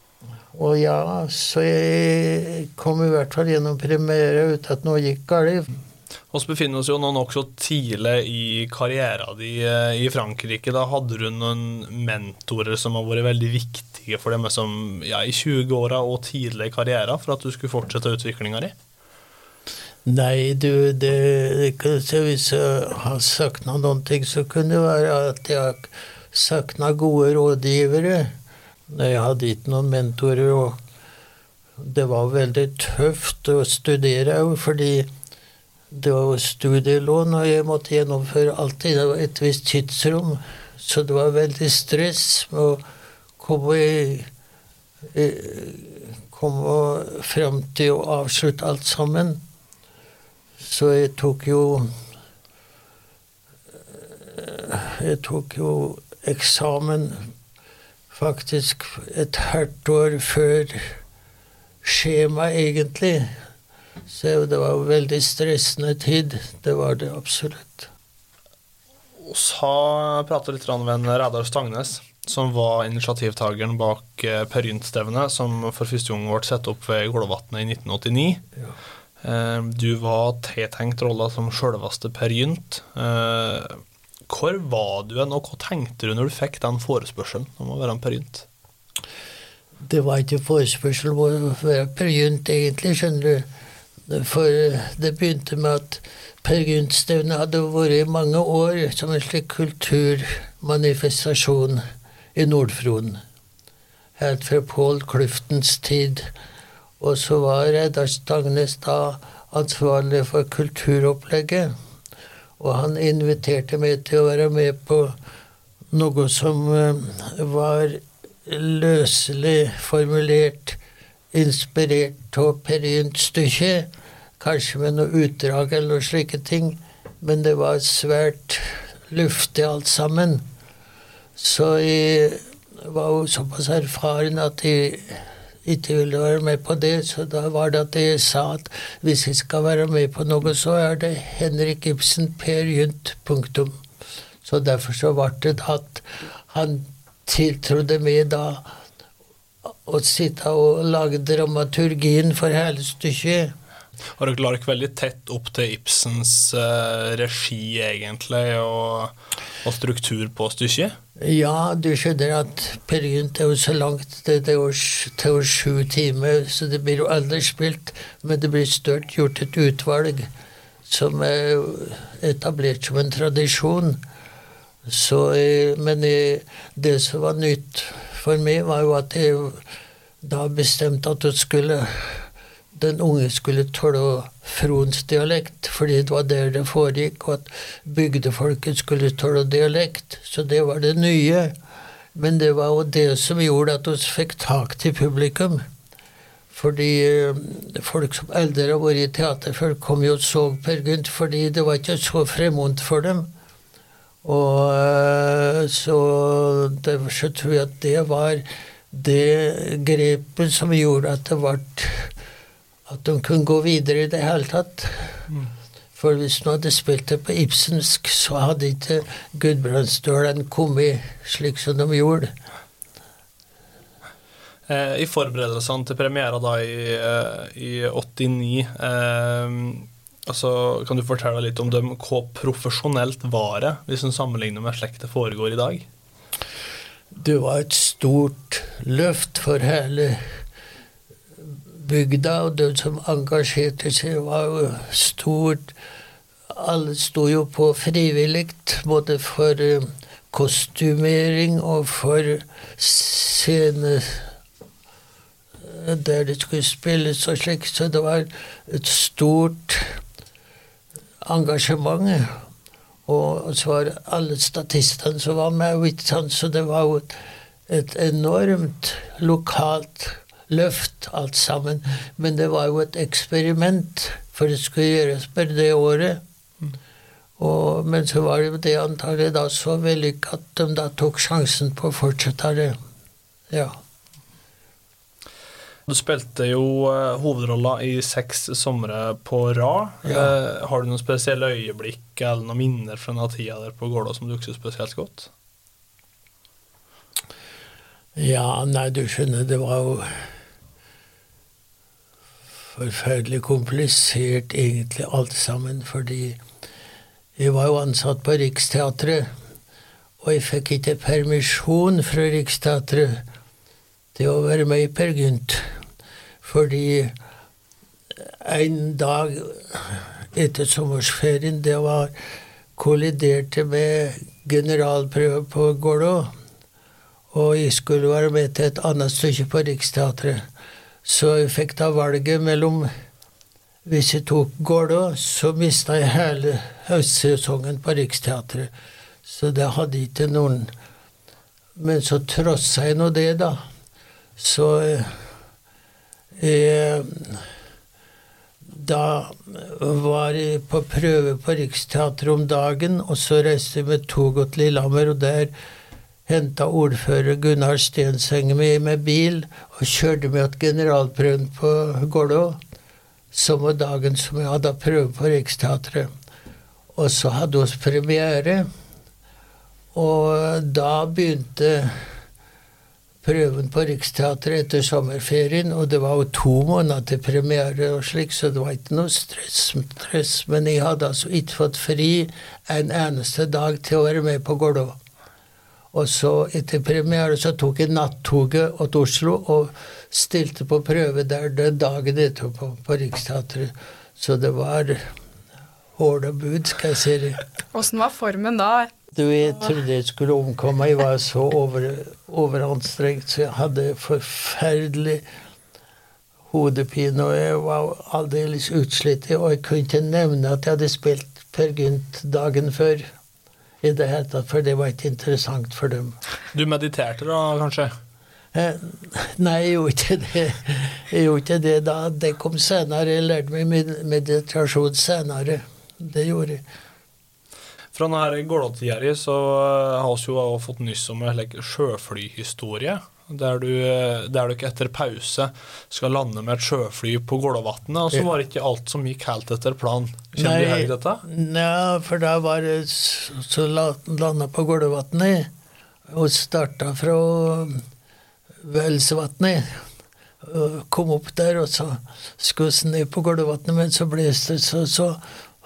S2: Og ja, så jeg kom i hvert fall gjennom premiere uten at noe gikk galt.
S3: Vi befinner oss jo nå nokså tidlig i karrieren din eh, i Frankrike. Da hadde du noen mentorer som har vært veldig viktige for deg som ja, i 20-åra og tidlig i karrieren for at du skulle fortsette utviklinga di?
S2: Nei, du, det, Hvis jeg har savna noen ting, så kunne det være at jeg savna gode rådgivere. Jeg hadde ikke noen mentorer, og det var veldig tøft å studere òg, fordi det var studielån, og jeg måtte gjennomføre alltid. Det var et visst tidsrom, så det var veldig stress med å komme, i, komme fram til å avslutte alt sammen. Så jeg tok jo Jeg tok jo eksamen faktisk et halvt år før skjema, egentlig. Så det var jo veldig stressende tid. Det var det absolutt.
S3: Vi har pratet litt med en Reidar Stangnes, som var initiativtakeren bak eh, Per Gynt-stevnet, som for første gang ble satt opp ved Glåvatnet i 1989. Ja. Eh, du var tiltenkt rolla som sjølveste Per Gynt. Eh, hvor var du og hva tenkte du når du fikk den forespørselen om å være en Per Gynt?
S2: Det var ikke forespørsel om å være Per Gynt, egentlig, skjønner du. For det begynte med at Per Gynt-stevnet hadde vært i mange år som en slik kulturmanifestasjon i Nord-Fron. Helt fra Pål Kluftens tid. Og så var Reidar Stangnes da ansvarlig for kulturopplegget. Og han inviterte meg til å være med på noe som eh, var løselig formulert, inspirert av Per Gynt Stykje. Kanskje med noe utdrag eller noen slike ting. Men det var svært luftig alt sammen. Så jeg var jo såpass erfaren at jeg ikke ville være med på det, så da var det at jeg sa at hvis jeg skal være med på noe, så er det Henrik Ibsen, Per Gynt, punktum. Så derfor så ble det at han tiltrodde meg da å sitte og lage dramaturgien for hele stykket.
S3: Har dere lagt veldig tett opp til Ibsens uh, regi, egentlig, og, og struktur på stykket?
S2: Ja, du skjønner at Per Gynt er jo så langt. Det, det er jo sju timer, så det blir jo aldri spilt. Men det blir størt gjort et utvalg som er etablert som en tradisjon. Så, eh, men eh, det som var nytt for meg, var jo at jeg da bestemte at skulle den unge skulle tåle Frons dialekt, fordi det var der det foregikk, og at bygdefolket skulle tåle dialekt. Så det var det nye. Men det var jo det som gjorde at vi fikk tak til publikum. Fordi eh, folk som aldri har vært i teater før, kom jo og så Per Gynt, fordi det var ikke så fremmed for dem. Og eh, så derfor så tror jeg at det var det grepet som gjorde at det ble at de kunne gå videre i det hele tatt. Mm. For hvis de hadde spilt det på ibsensk, så hadde ikke Gudbrandsdølen kommet slik som de gjorde.
S3: Eh, I forberedelsene til premiera da i, eh, i 89 eh, altså, Kan du fortelle litt om dem, hvor profesjonelt var det, hvis en sammenligner med slik det foregår i dag?
S2: Det var et stort løft for hele bygda, og de som engasjerte seg, var jo stort. Alle sto jo på frivillig, både for uh, kostymering og for scene der det skulle spilles og slikt, så det var et stort engasjement. Og så var alle statistene som var med, så det var jo et, enormt lokalt løft, alt sammen. Men det var jo et eksperiment, for det skulle gjøres bare det året. Og, men så var det jo det antallet da så vellykka at de da tok sjansen på å fortsette det. Ja.
S3: Du spilte jo uh, hovedrolla i seks somre på rad.
S2: Ja.
S3: Eh, har du noen spesielle øyeblikk eller noen minner fra den tida der på Gålå som du husker spesielt godt?
S2: Ja, nei, du skjønner, det var jo forferdelig komplisert egentlig alt sammen, fordi jeg var jo ansatt på Riksteatret, og jeg fikk ikke permisjon fra Riksteatret til å være med i Per Gynt, fordi en dag etter sommerferien, det var kolliderte med generalprøve på Gålå, og jeg skulle være med til et annet stykke på Riksteatret. Så jeg fikk da valget mellom Hvis jeg tok Gålå, så mista jeg hele høstsesongen på Riksteatret. Så det hadde ikke noen Men så trossa jeg nå det, da. Så eh, Da var jeg på prøve på Riksteatret om dagen, og så reiste jeg med toget til Lillehammer, og der henta ordfører Gunnar Stenseng meg med bil og kjørte meg til generalprøven på Gålå, som var dagen som jeg hadde prøve på Riksteatret. Og så hadde vi premiere, og da begynte prøven på Riksteatret etter sommerferien, og det var jo to måneder til premiere og slik, så det var ikke noe stress. Men jeg hadde altså ikke fått fri en eneste dag til å være med på Gålå. Og så etter premiere så tok jeg nattoget til Oslo og stilte på prøve der den dagen etterpå på Riksteatret. Så det var hål og bud, skal jeg si.
S4: Åssen var formen da?
S2: Du, jeg trodde jeg skulle omkomme. Jeg var så over, overanstrengt, så jeg hadde forferdelig hodepine, og jeg var aldeles utslitt. Og jeg kunne ikke nevne at jeg hadde spilt Per Gynt dagen før. I det hele tatt, for det var ikke interessant for dem.
S3: Du mediterte da, kanskje?
S2: Eh, nei, jeg gjorde ikke det. Jeg gjorde ikke det da. Det kom senere. Jeg lærte meg meditasjon senere. Det gjorde jeg.
S3: Fra denne Gålå-tida så eh, har vi jo fått nyss om en like, sjøflyhistorie. Der du, eh, der du etter pause skal lande med et sjøfly på Gålåvatnet. Og så var det ikke alt som gikk helt etter planen. Kjenner du deg dette?
S2: Nei, for da var det så la- landa på Gålåvatnet og starta fra Velsvatnet. Kom opp der, og så skulle vi ned på Gålåvatnet, men så blåste det så, så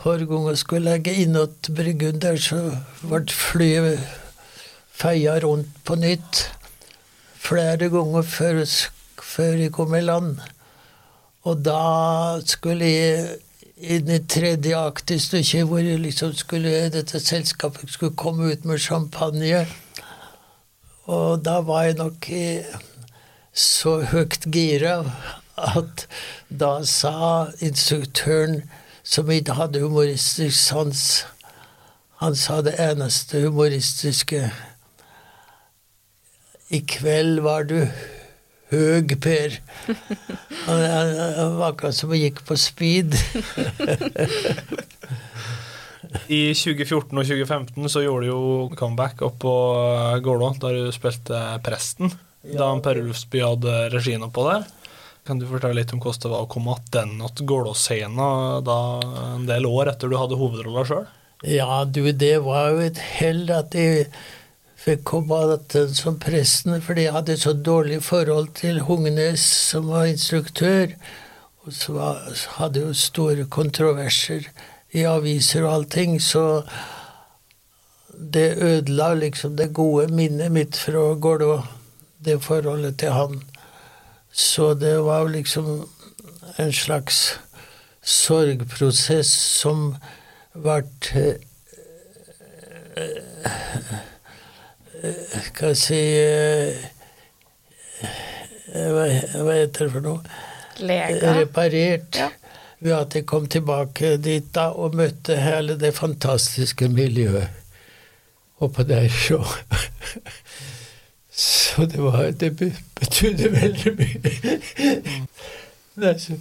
S2: hver gang jeg skulle legge innåt bryggen der, så ble flyet feia rundt på nytt flere ganger før, før jeg kom i land. Og da skulle jeg inn i tredje akt i stykket, hvor liksom skulle, dette selskapet skulle komme ut med champagne. Og da var jeg nok i så høyt gira at da sa instruktøren, som ikke hadde humoristisk sans Han sa det eneste humoristiske I kveld var du høg, Per. Han, han, han var akkurat som han gikk på speed.
S3: I 2014 og 2015 så gjorde du jo comeback opp på eh, Gålå, der du spilte Presten. Da Per Ulfsby hadde regien oppå der. Kan du fortelle litt om hvordan det var å komme tilbake til Gålåsscena en del år etter du hadde hovedrolla sjøl?
S2: Ja, du, det var jo et hell at jeg fikk komme tilbake som presten, fordi jeg hadde så dårlig forhold til Hungnes, som var instruktør. Og så var, hadde jo store kontroverser i aviser og allting, så det ødela liksom det gode minnet mitt fra Gålå, det forholdet til han. Så det var liksom en slags sorgprosess som ble Hva si hva heter det for noe?
S4: Lega.
S2: Reparert.
S4: Ja.
S2: Ved at jeg kom tilbake dit da og møtte hele det fantastiske miljøet oppå der. Så, så det var Det betydde veldig mye. Nei, så,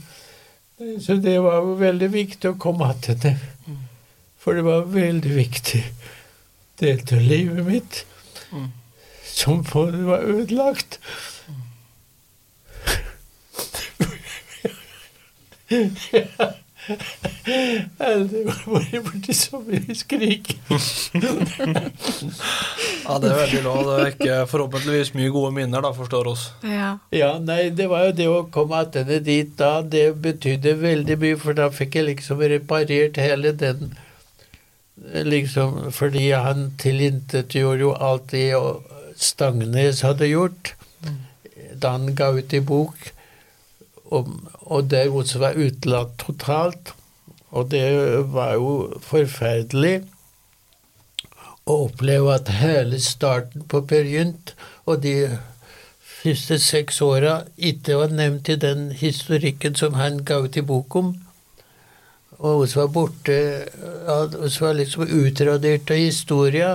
S2: så det var veldig viktig å komme tilbake. For det var veldig viktig. Del av livet mitt. Som på det var ødelagt. Det var bare borti så mye skrik.
S3: Ja, det er veldig lov. Det er ikke forhåpentligvis mye gode minner, da, forstår oss.
S4: Ja.
S2: Ja, nei, det var jo det å komme tilbake dit da, det betydde veldig mye, for da fikk jeg liksom reparert hele den Liksom fordi han tilintetgjorde jo alt det Stangnes hadde gjort da han ga ut i bok, og, og det godset var utelatt totalt. Og det var jo forferdelig å oppleve at hele starten på Per Gynt og de første seks åra ikke var nevnt i den historikken som han ga ut i bok om. Og vi var borte ja, Som var liksom utradert av historia.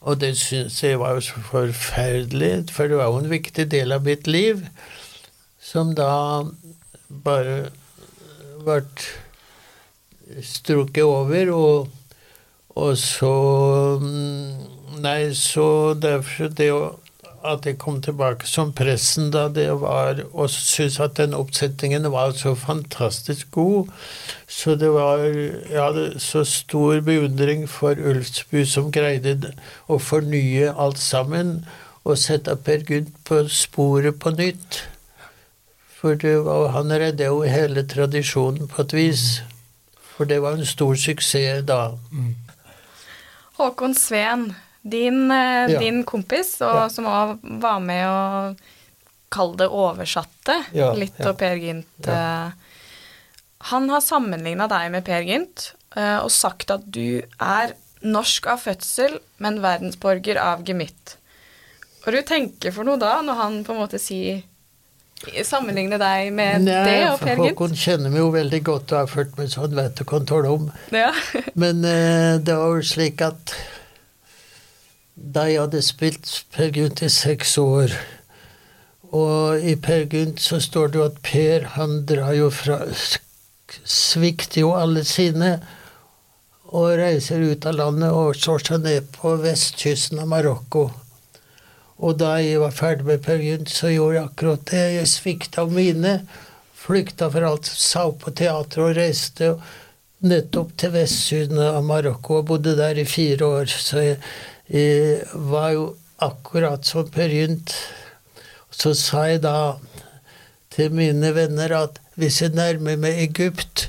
S2: Og det syns jeg var jo forferdelig, for det var jo en viktig del av mitt liv som da bare vært strukket over, og, og så mm, Nei, så derfor det at jeg kom tilbake som pressen da det var Og syntes at den oppsetningen var så fantastisk god. Så det var Jeg hadde så stor beundring for Ulfsbu som greide å fornye alt sammen og sette Per Gynt på sporet på nytt. For det var, han redde jo hele tradisjonen på et vis. For det var en stor suksess da.
S4: Håkon Sveen, din, eh,
S2: Ja.
S4: din kompis, og
S2: Ja.
S4: som òg var med å kalle det oversatte
S2: Ja,
S4: litt av Per Gynt. eh. Han har sammenligna deg med Per Gynt eh, og sagt at du er norsk av fødsel, men verdensborger av gemytt. Og du tenker for noe da, når han på en måte sier Sammenligne deg med det og Per Gynt?
S2: Håkon kjenner meg jo veldig godt og har fulgt meg sånn vet du kan tåle om.
S4: Ja.
S2: Men eh, det var jo slik at da jeg hadde spilt Per Gynt i seks år Og i Per Gynt så står det jo at Per han drar jo fra Svikter jo alle sine og reiser ut av landet og slår seg ned på vestkysten av Marokko. Og da jeg var ferdig med Per Gynt, så gjorde jeg akkurat det. Jeg svikta mine. Flykta for alt, sa opp på teatret og reiste nettopp til vestsyden av Marokko og bodde der i fire år. Så jeg, jeg var jo akkurat som Per Gynt. Så sa jeg da til mine venner at hvis jeg nærmer meg Egypt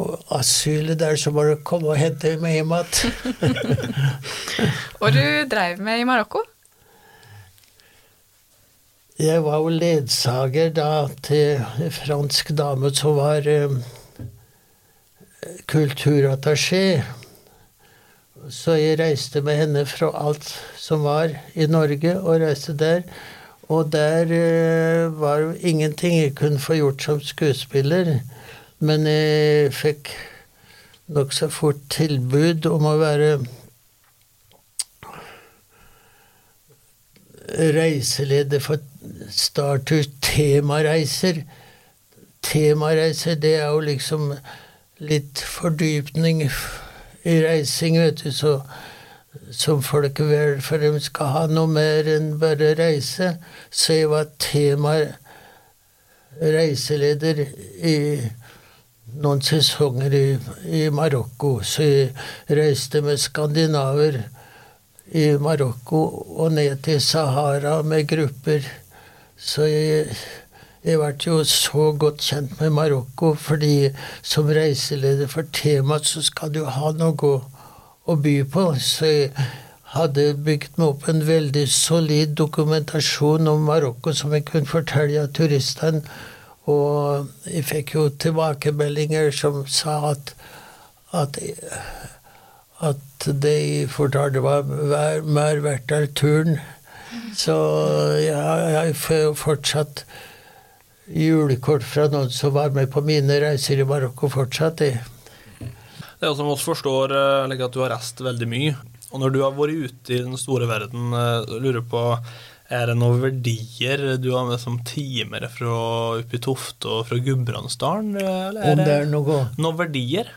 S2: og asylet der, så må du komme og hente meg hjem igjen.
S4: Og du dreiv med i Marokko?
S2: Jeg var jo ledsager da til fransk dame som var eh, kulturattaché. Så jeg reiste med henne fra alt som var i Norge, og reiste der. Og der eh, var jo ingenting jeg kunne få gjort som skuespiller. Men jeg fikk nokså fort tilbud om å være reiseleder for Startur temareiser. Temareiser, det er jo liksom litt fordypning i reising, vet du, så som folk vel for de skal ha noe mer enn bare reise. Så jeg var tema reiseleder i noen sesonger i, i Marokko. Så jeg reiste med skandinaver i Marokko og ned til Sahara med grupper. Så jeg, jeg ble jo så godt kjent med Marokko, fordi som reiseleder for temaet så skal du ha noe å, by på. Så jeg hadde bygd meg opp en veldig solid dokumentasjon om Marokko som jeg kunne fortelle turistene. Og jeg fikk jo tilbakemeldinger som sa at, at at de fortalte var mer verdt av turen. Så jeg får jo fortsatt julekort fra noen som var med på mine reiser i Marokko fortsatt. Det.
S3: Det er som oss forstår eh, like at du har reist veldig mye. Og når du har vært ute i den store verden, eh, lurer på er det noen verdier du har med som timer fra oppe i Tofte og fra Gudbrandsdalen?
S2: Om det er noe
S3: noen verdier?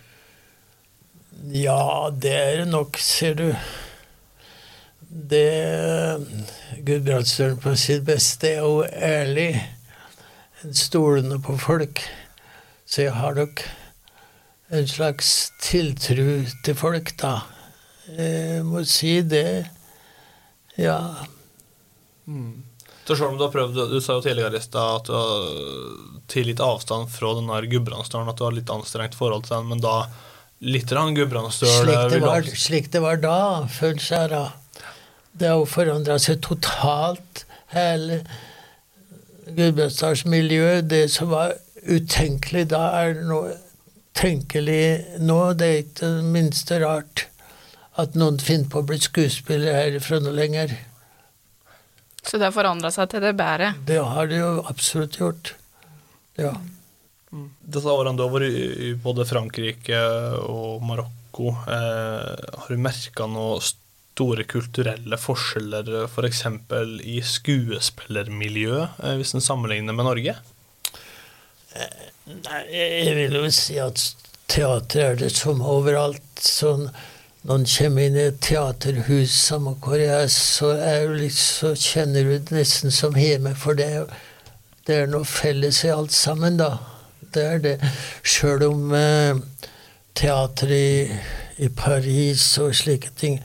S2: Ja, det er det nok, ser du. Det Gudbrandsdølen på sitt beste er jo ærlig. Stolende på folk. Så jeg har nok en slags tiltro til folk, da. Jeg må si det. Ja.
S3: Så selv om du har prøvd, du sa jo tidligere i stad at du har til litt avstand fra den der Gudbrandsdølen, at du har litt anstrengt forhold til den, men da litt Gudbrandsdøl
S2: Slik det, var,
S3: da
S2: slik det var da, før skjæra. Det har jo forandra seg totalt, hele Gudbrandsdalsmiljøet. Det som var utenkelig da, er nå tenkelig nå. Det er ikke det minste rart at noen finner på å bli skuespiller herfra nå lenger.
S4: Så det har forandra seg til det bedre.
S2: Det har det jo absolutt gjort. Ja.
S3: Disse årene du har vært i både Frankrike og Marokko, eh, har du merka noen store kulturelle forskjeller f.eks. i skuespillermiljø, eh, hvis en sammenligner med Norge?
S2: Nei, jeg vil jo si at teater er det som overalt. Sånn, noen kommer inn i et teaterhus samme hvor jeg er, så, er litt, så kjenner du det nesten som hjemme, for det, er det er noe felles i alt sammen, da. Det er det. Sjøl om eh, teater i, i Paris og slike ting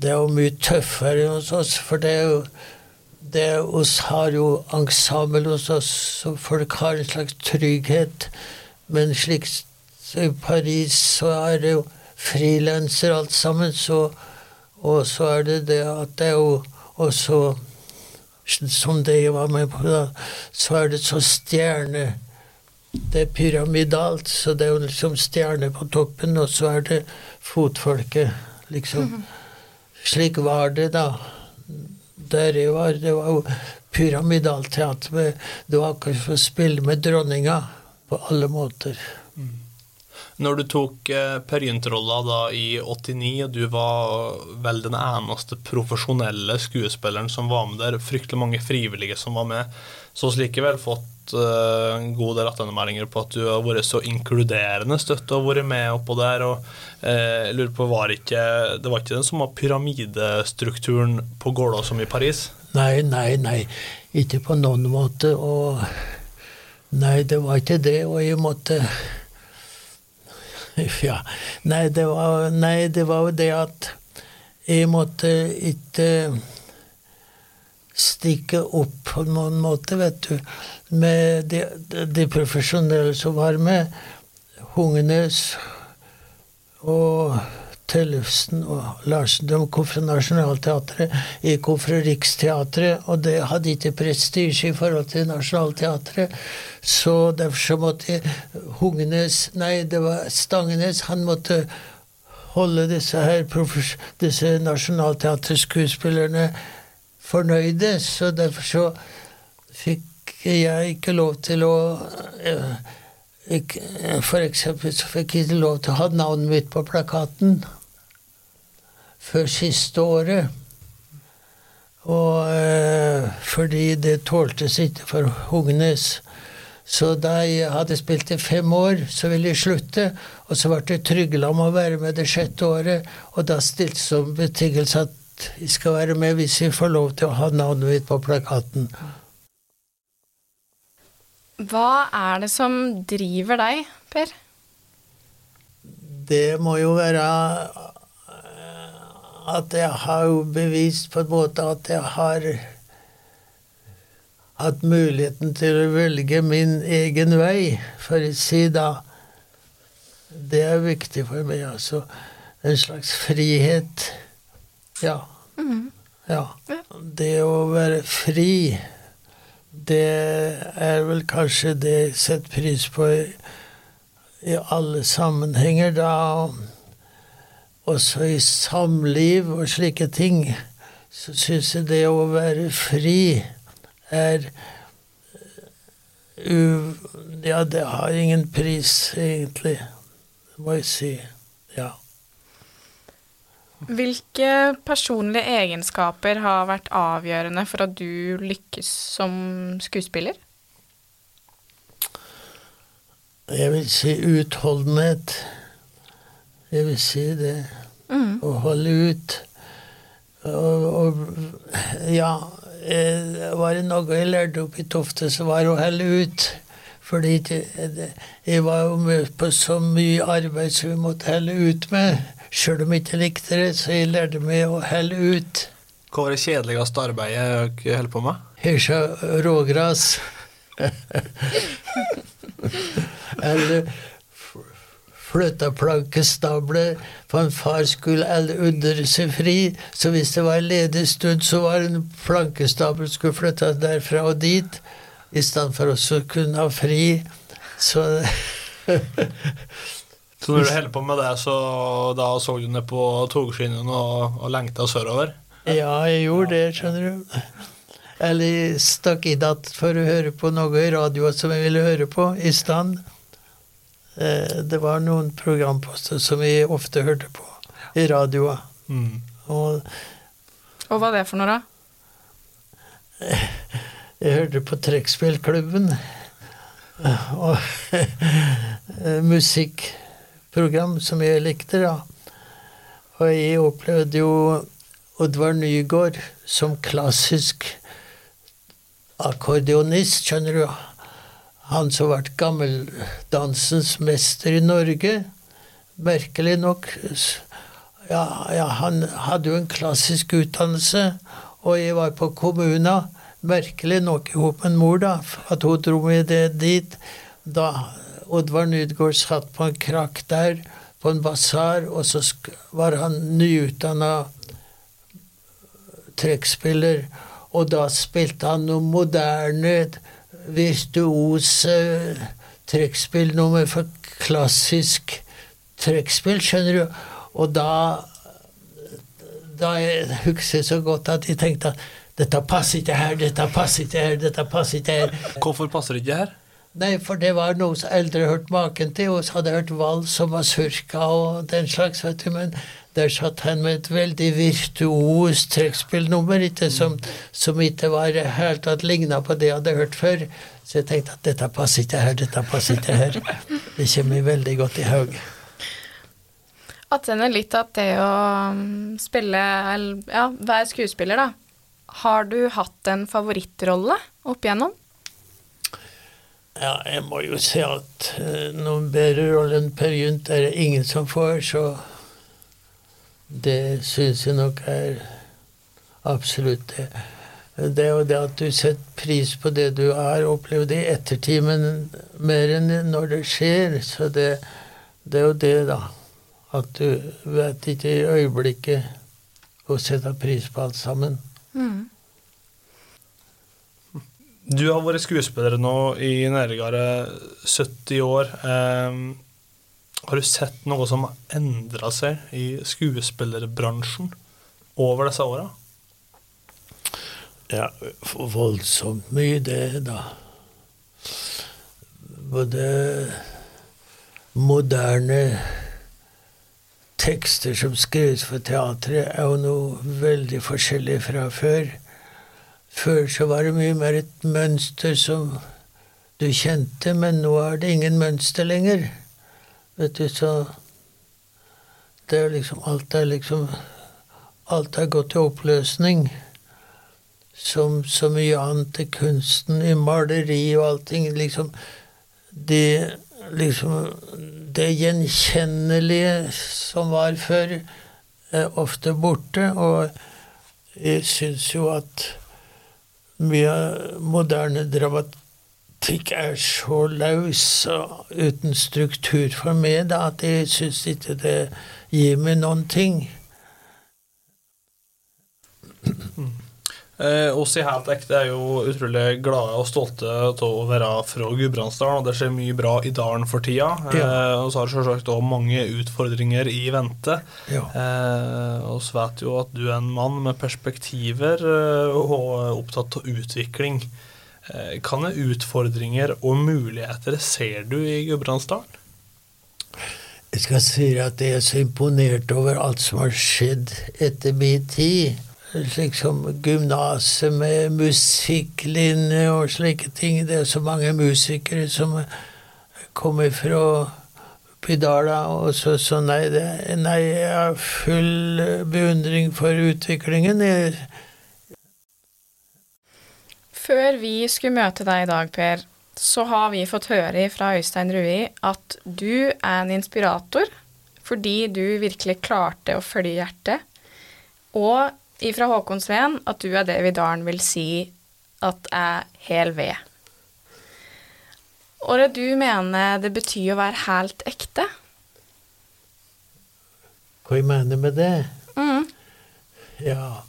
S2: Det er jo mye tøffere hos oss, for det er jo det oss har jo ensemble hos oss, så folk har en slags trygghet. Men slik i Paris så er det jo frilanser alt sammen, så Og så er det det at det er jo også Som det jeg var med på, da, så er det så stjerne Det er pyramidalt, så det er jo liksom stjerne på toppen, og så er det fotfolket, liksom. Slik var det, da der jeg var. Det var jo pyramidalteater. Det var akkurat som å spille med dronninga på alle måter.
S3: Når du tok eh, Per Gynt-rolla da i 89, og du var vel den eneste profesjonelle skuespilleren som var med der, fryktelig mange frivillige som var med, så har likevel fått eh, en god del attendemeldinger på at du har vært så inkluderende støtt og vært med oppå der. og eh, jeg lurer på, var ikke, Det var ikke den samme pyramidestrukturen på Gålå som i Paris?
S2: Nei, nei, nei. Ikke på noen måte. Og Nei, det var ikke det, og jeg måtte Ja. Nei, det var, nei, det var jo det at jeg måtte ikke stikke opp på noen måte, vet du. Med de, de, profesjonelle som var med. Hungenes og Tellefsen og Larsen de kom fra Nationaltheatret. Jeg kom fra Riksteatret, og det hadde ikke prestisje i forhold til Nationaltheatret. Så derfor så måtte Hungenes Nei, det var Stangenes. Han måtte holde disse her disse nasjonalteaterskuespillerne fornøyde. Så derfor så fikk jeg ikke lov til å eh, For eksempel så fikk jeg ikke lov til å ha navnet mitt på plakaten før siste året. Og eh, fordi det tåltes ikke for Hognes. Så da jeg hadde spilt i fem år, så ville jeg slutte. Og så ble det trygla om å være med det sjette året, og da stilte som betingelse at jeg skal være med hvis jeg får lov til å ha navnet mitt på plakaten.
S4: Hva er det som driver deg, Per?
S2: Det må jo være eh, at jeg har jo bevist på en måte at jeg har hatt muligheten til å velge min egen vei, for å si da. Det er viktig for meg, altså. En slags frihet. Ja. Ja. Det å være fri, det er vel kanskje det jeg setter pris på i, i alle sammenhenger, da. Også i samliv og slike ting. så syns jeg det å være fri er u... Ja, det har ingen pris, egentlig. Det må jeg si. Ja.
S4: Hvilke personlige egenskaper har vært avgjørende for at du lykkes som skuespiller?
S2: Jeg vil si utholdenhet. Jeg vil si det.
S4: Mm.
S2: Å holde ut. Og, og ja eh, Var det noe jeg lærte opp i Tofte, så var det å holde ut. Fordi det, det, jeg var jo med på så mye arbeid som vi måtte holde ut med. Sjøl om jeg ikke likte det, så jeg lærte meg å helle ut.
S3: Hva var det kjedeligste arbeidet dere holdt på med?
S2: Hesja rågras. Eller f- flyttaplankestabler. For en far skulle alle undre seg fri, så hvis det var en ledig stund, så var en plankestabel skulle flyttes derfra og dit, i stedet for å kunne ha fri. Så
S3: Så når du holder på med det, så da så du ned på togskinnene og, og lengta sørover?
S2: Ja, jeg gjorde det, skjønner du. Eller stakk inn datt for å høre på noe i radioen som jeg ville høre på i stand. Eh, Det var noen programposter som jeg ofte hørte på i radioen.
S3: Mm.
S2: Og
S4: Og hva var det for noe, da?
S2: jeg hørte på Trekkspillklubben. Og musikkprogram som jeg likte, da. Og jeg opplevde jo Oddvar Nygaard som klassisk akkordionist, skjønner du. Han som ble gammeldansens mester i Norge. Merkelig nok. Ja, ja, han hadde jo en klassisk utdannelse, og jeg var på kommuna. Merkelig nok i med mor, da, at hun dro meg det dit. Da Oddvar Nydgaard satt på en krakk der, på en basar, og så var han nyutdanna trekkspiller, og da spilte han noe moderne, virtuose trekkspillnummer for klassisk trekkspill, skjønner du. Og da da jeg husker så godt at jeg tenkte at dette passer ikke her, dette passer ikke her, dette passer ikke her.
S3: Hvorfor passer det ikke her?
S2: Nei, for det var noe som eldre hørt maken til, og så hadde jeg hørt vals og masurka og den slags, vet du, men der satt han med et veldig virtuos trekkspillnummer, ikke, som, som ikke var helt tatt ligna på det jeg hadde hørt før. Så jeg tenkte at dette passer ikke her, dette passer ikke her. Det kommer veldig godt i haug.
S4: Attende litt at det å mm, spille, ja, være skuespiller, da. Har du hatt en favorittrolle opp igjennom?
S2: Ja, jeg må jo si at noen bedre rolle enn Per Gynt er det ingen som får, så det syns jeg nok er absolutt det. Det er jo det at du setter pris på det du har opplevd i ettertid, men mer enn når det skjer. Så det, det er jo det, da. At du vet ikke i øyeblikket å sette pris på alt sammen.
S3: Du har vært skuespiller nå i nærmere 70 år. Eh, har du sett noe som har endra seg i skuespillerbransjen over disse åra?
S2: Ja, voldsomt mye det, da. Både moderne tekster som skrives for teatret, er jo noe veldig forskjellig fra før. Før så var det mye mer et mønster som du kjente, men nå er det ingen mønster lenger. Vet du, så Det er liksom Alt er liksom Alt er gått i oppløsning som så mye annet i kunsten, i maleri og allting. Liksom det, liksom det gjenkjennelige som var før, er ofte borte. Og jeg syns jo at mye moderne dramatikk er så løs og uten struktur for meg da, at jeg syns ikke det gir meg noen ting.
S3: Eh, oss i Helt ekte er jo utrolig glade og stolte av å være fra Gudbrandsdalen, og det skjer mye bra i dalen for tida.
S2: Ja.
S3: Eh, og så har det selvsagt òg mange utfordringer i vente.
S2: Ja.
S3: Eh, og så vet jo at du er en mann med perspektiver eh, og opptatt av utvikling. Hvilke utfordringer og muligheter ser du i Gudbrandsdalen?
S2: Jeg skal si at jeg er så imponert over alt som har skjedd etter min tid. Slik som gymnaset med musikklinje og slike ting. Det er så mange musikere som kommer fra Pidala. Og så, så nei, det, nei, jeg har full beundring for utviklingen. Jeg,
S4: Før vi skulle møte deg i dag, Per, så har vi fått høre fra Øystein Rui at du er en inspirator fordi du virkelig klarte å følge hjertet. Og ifra Håkon Sveen at du er det vi i dalen vil si at er hel ved. Og det du mener det betyr å være helt ekte?
S2: hva jeg mener med det?
S4: Mm.
S2: Ja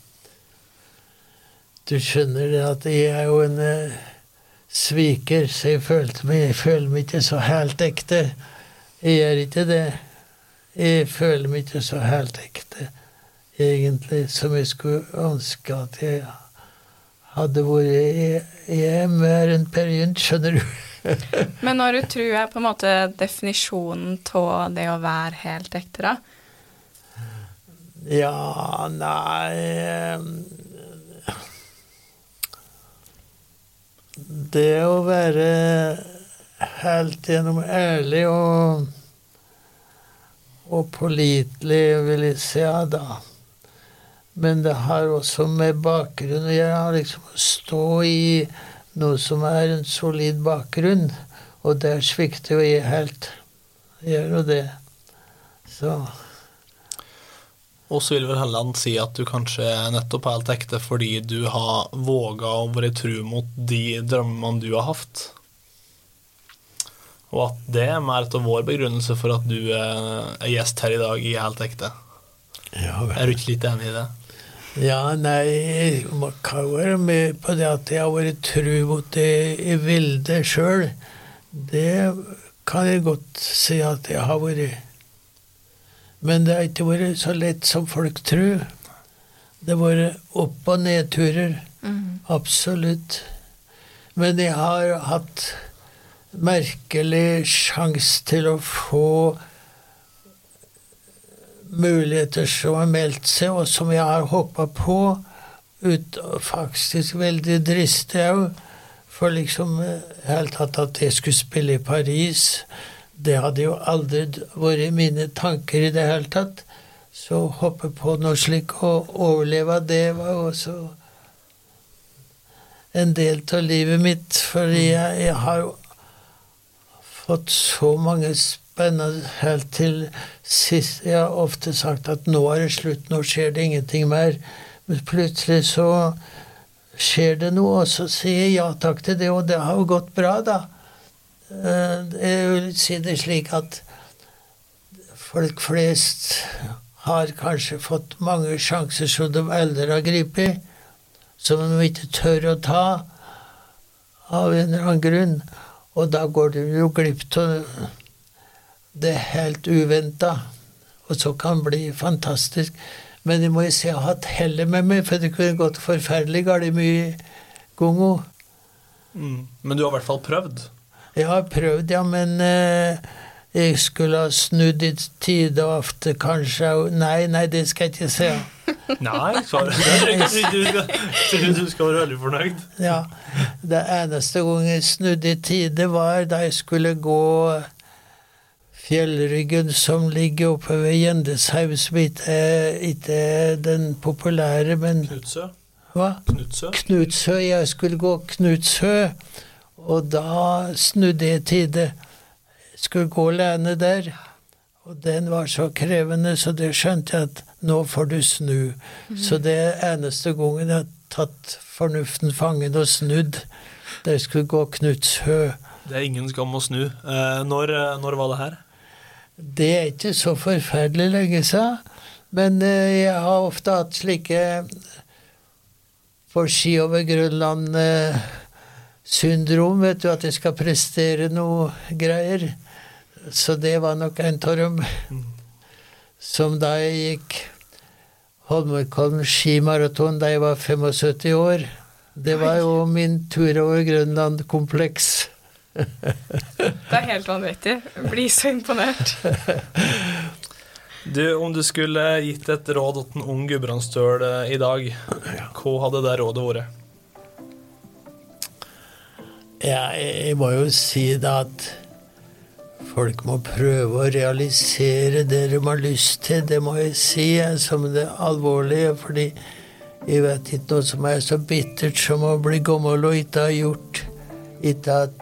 S2: Du skjønner det at jeg er jo en eh, sviker, så jeg, følte meg, jeg føler meg ikke så helt ekte. Jeg gjør ikke det. Jeg føler meg ikke så helt ekte, egentlig, som jeg skulle ønske at jeg hadde vært. Jeg er mer enn Per Gynt, skjønner du.
S4: Men når du tror jeg på en måte definisjonen av det å være helt ekte, da?
S2: Ja, nei Det å være helt gjennom ærlig og, og pålitelig, vil jeg si, da. Men det har også med bakgrunn å gjøre. Liksom å stå i noe som er en solid bakgrunn. Og der svikter jo jeg helt. Jeg gjør jo det. Så
S3: Og så vil vel Helland si at du kanskje er nettopp helt ekte fordi du har våga å være tru mot de drømmene du har hatt. Og at det er mer av vår begrunnelse for at du er er gjest her i dag i Helt ekte.
S2: ja vel.
S3: Er du ikke litt enig i det?
S2: Ja, nei, man kan være med på det at jeg har vært tru mot det ville sjøl. Det kan jeg godt si at jeg har vært. Men det har ikke vært så lett som folk tror. Det har vært opp- og nedturer. Absolutt. Men jeg har hatt merkelig sjanse til å få muligheter som har meldt seg, og som jeg har hoppa på. Ut, faktisk veldig dristig òg. For liksom eh, helt tatt at jeg skulle spille i Paris, det hadde jo aldri vært mine tanker i det hele tatt. Så hoppe på noe slik og overleve, det var også en del av livet mitt. Fordi jeg, jeg har jo fått så mange spennende helt til sist Jeg har ofte sagt at nå er det slutt, nå skjer det ingenting mer. Men plutselig så skjer det noe, og så sier jeg ja takk til det, og det har jo gått bra, da. Eh, Jeg vil si det slik at folk flest har kanskje fått mange sjanser som de aldri har grepet, som de ikke tør å ta av en eller annen grunn. Og da går de jo glipp av det helt uventa, og så kan det bli fantastisk. Men jeg må jo si jeg har hatt hellet med meg, for det kunne gått forferdelig galt mye ganger.
S3: Mm. Men du har i hvert fall prøvd.
S2: Jeg har prøvd, ja, men eh, jeg skulle ha snudd i tide og ofte, kanskje Nei, nei, det skal jeg ikke si.
S3: Nei, skal, du skal være veldig fornøyd.
S2: Ja. Det eneste gang jeg snudde i tide, var da jeg skulle gå fjellryggen som ligger oppe ved Gjendeshaug, som ikke er, ikke er den populære, men
S3: Knutsø.
S2: hva?
S3: Knutsø.
S2: Knutsø. Jeg skulle gå Knutsø, og da snudde jeg tide. Skulle gå alene der. Og den var så krevende, så det skjønte jeg at nå får du snu. Så det eneste gangen jeg har tatt fornuften fangen og snudd. det skulle gå Knutshø.
S3: Det er ingen skam å snu. Eh, når, når var det her?
S2: Det er ikke så forferdelig lenge siden, men eh, jeg har ofte hatt slike får ski over Grønland-syndrom, vet du, at jeg skal prestere noe greier. Så det var nok en dem. Som da jeg gikk Holmenkollen skimaraton da jeg var 75 år. Det var jo min tur over Grønland-kompleks.
S4: Det er helt vanvittig. Bli så imponert.
S3: Du, om du skulle gitt et råd til en ung gudbrandsdøl eh, i dag, hva hadde det rådet vært?
S2: Ja, jeg må jo si det at folk må prøve å realisere det de har lyst til. Det må jeg si som det alvorlige, fordi jeg vet ikke noe som er så bittert som å bli gammel og ikke ha gjort ikke ha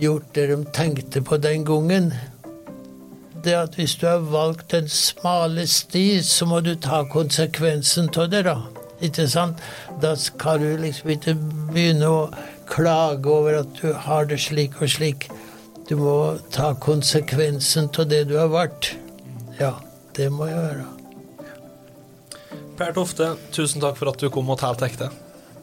S2: gjort det de tenkte på den gangen. Det at hvis du har valgt en smale sti, så må du ta konsekvensen av det, da. Ikke sant? Da skal du liksom ikke begynne å klage over at du har det slik og slik. Du må ta konsekvensen av det du har vært. Ja, det må jeg gjøre.
S3: Per Tofte, tusen takk for at du kom og talte ekte.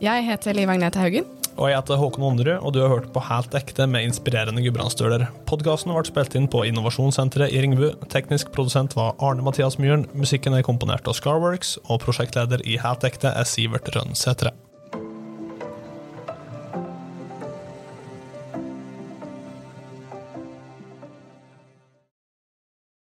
S4: Jeg heter Liv Agnete Haugen.
S3: Og jeg heter Håkon Onderud, og du har hørt på Helt ekte med inspirerende gudbrandsdøler. Podkasten ble spilt inn på Innovasjonssenteret i Ringebu. Teknisk produsent var Arne Mathias Myhren. Musikken er komponert av Scarworks, og prosjektleder i Helt ekte er Sivert Rønn Sætre.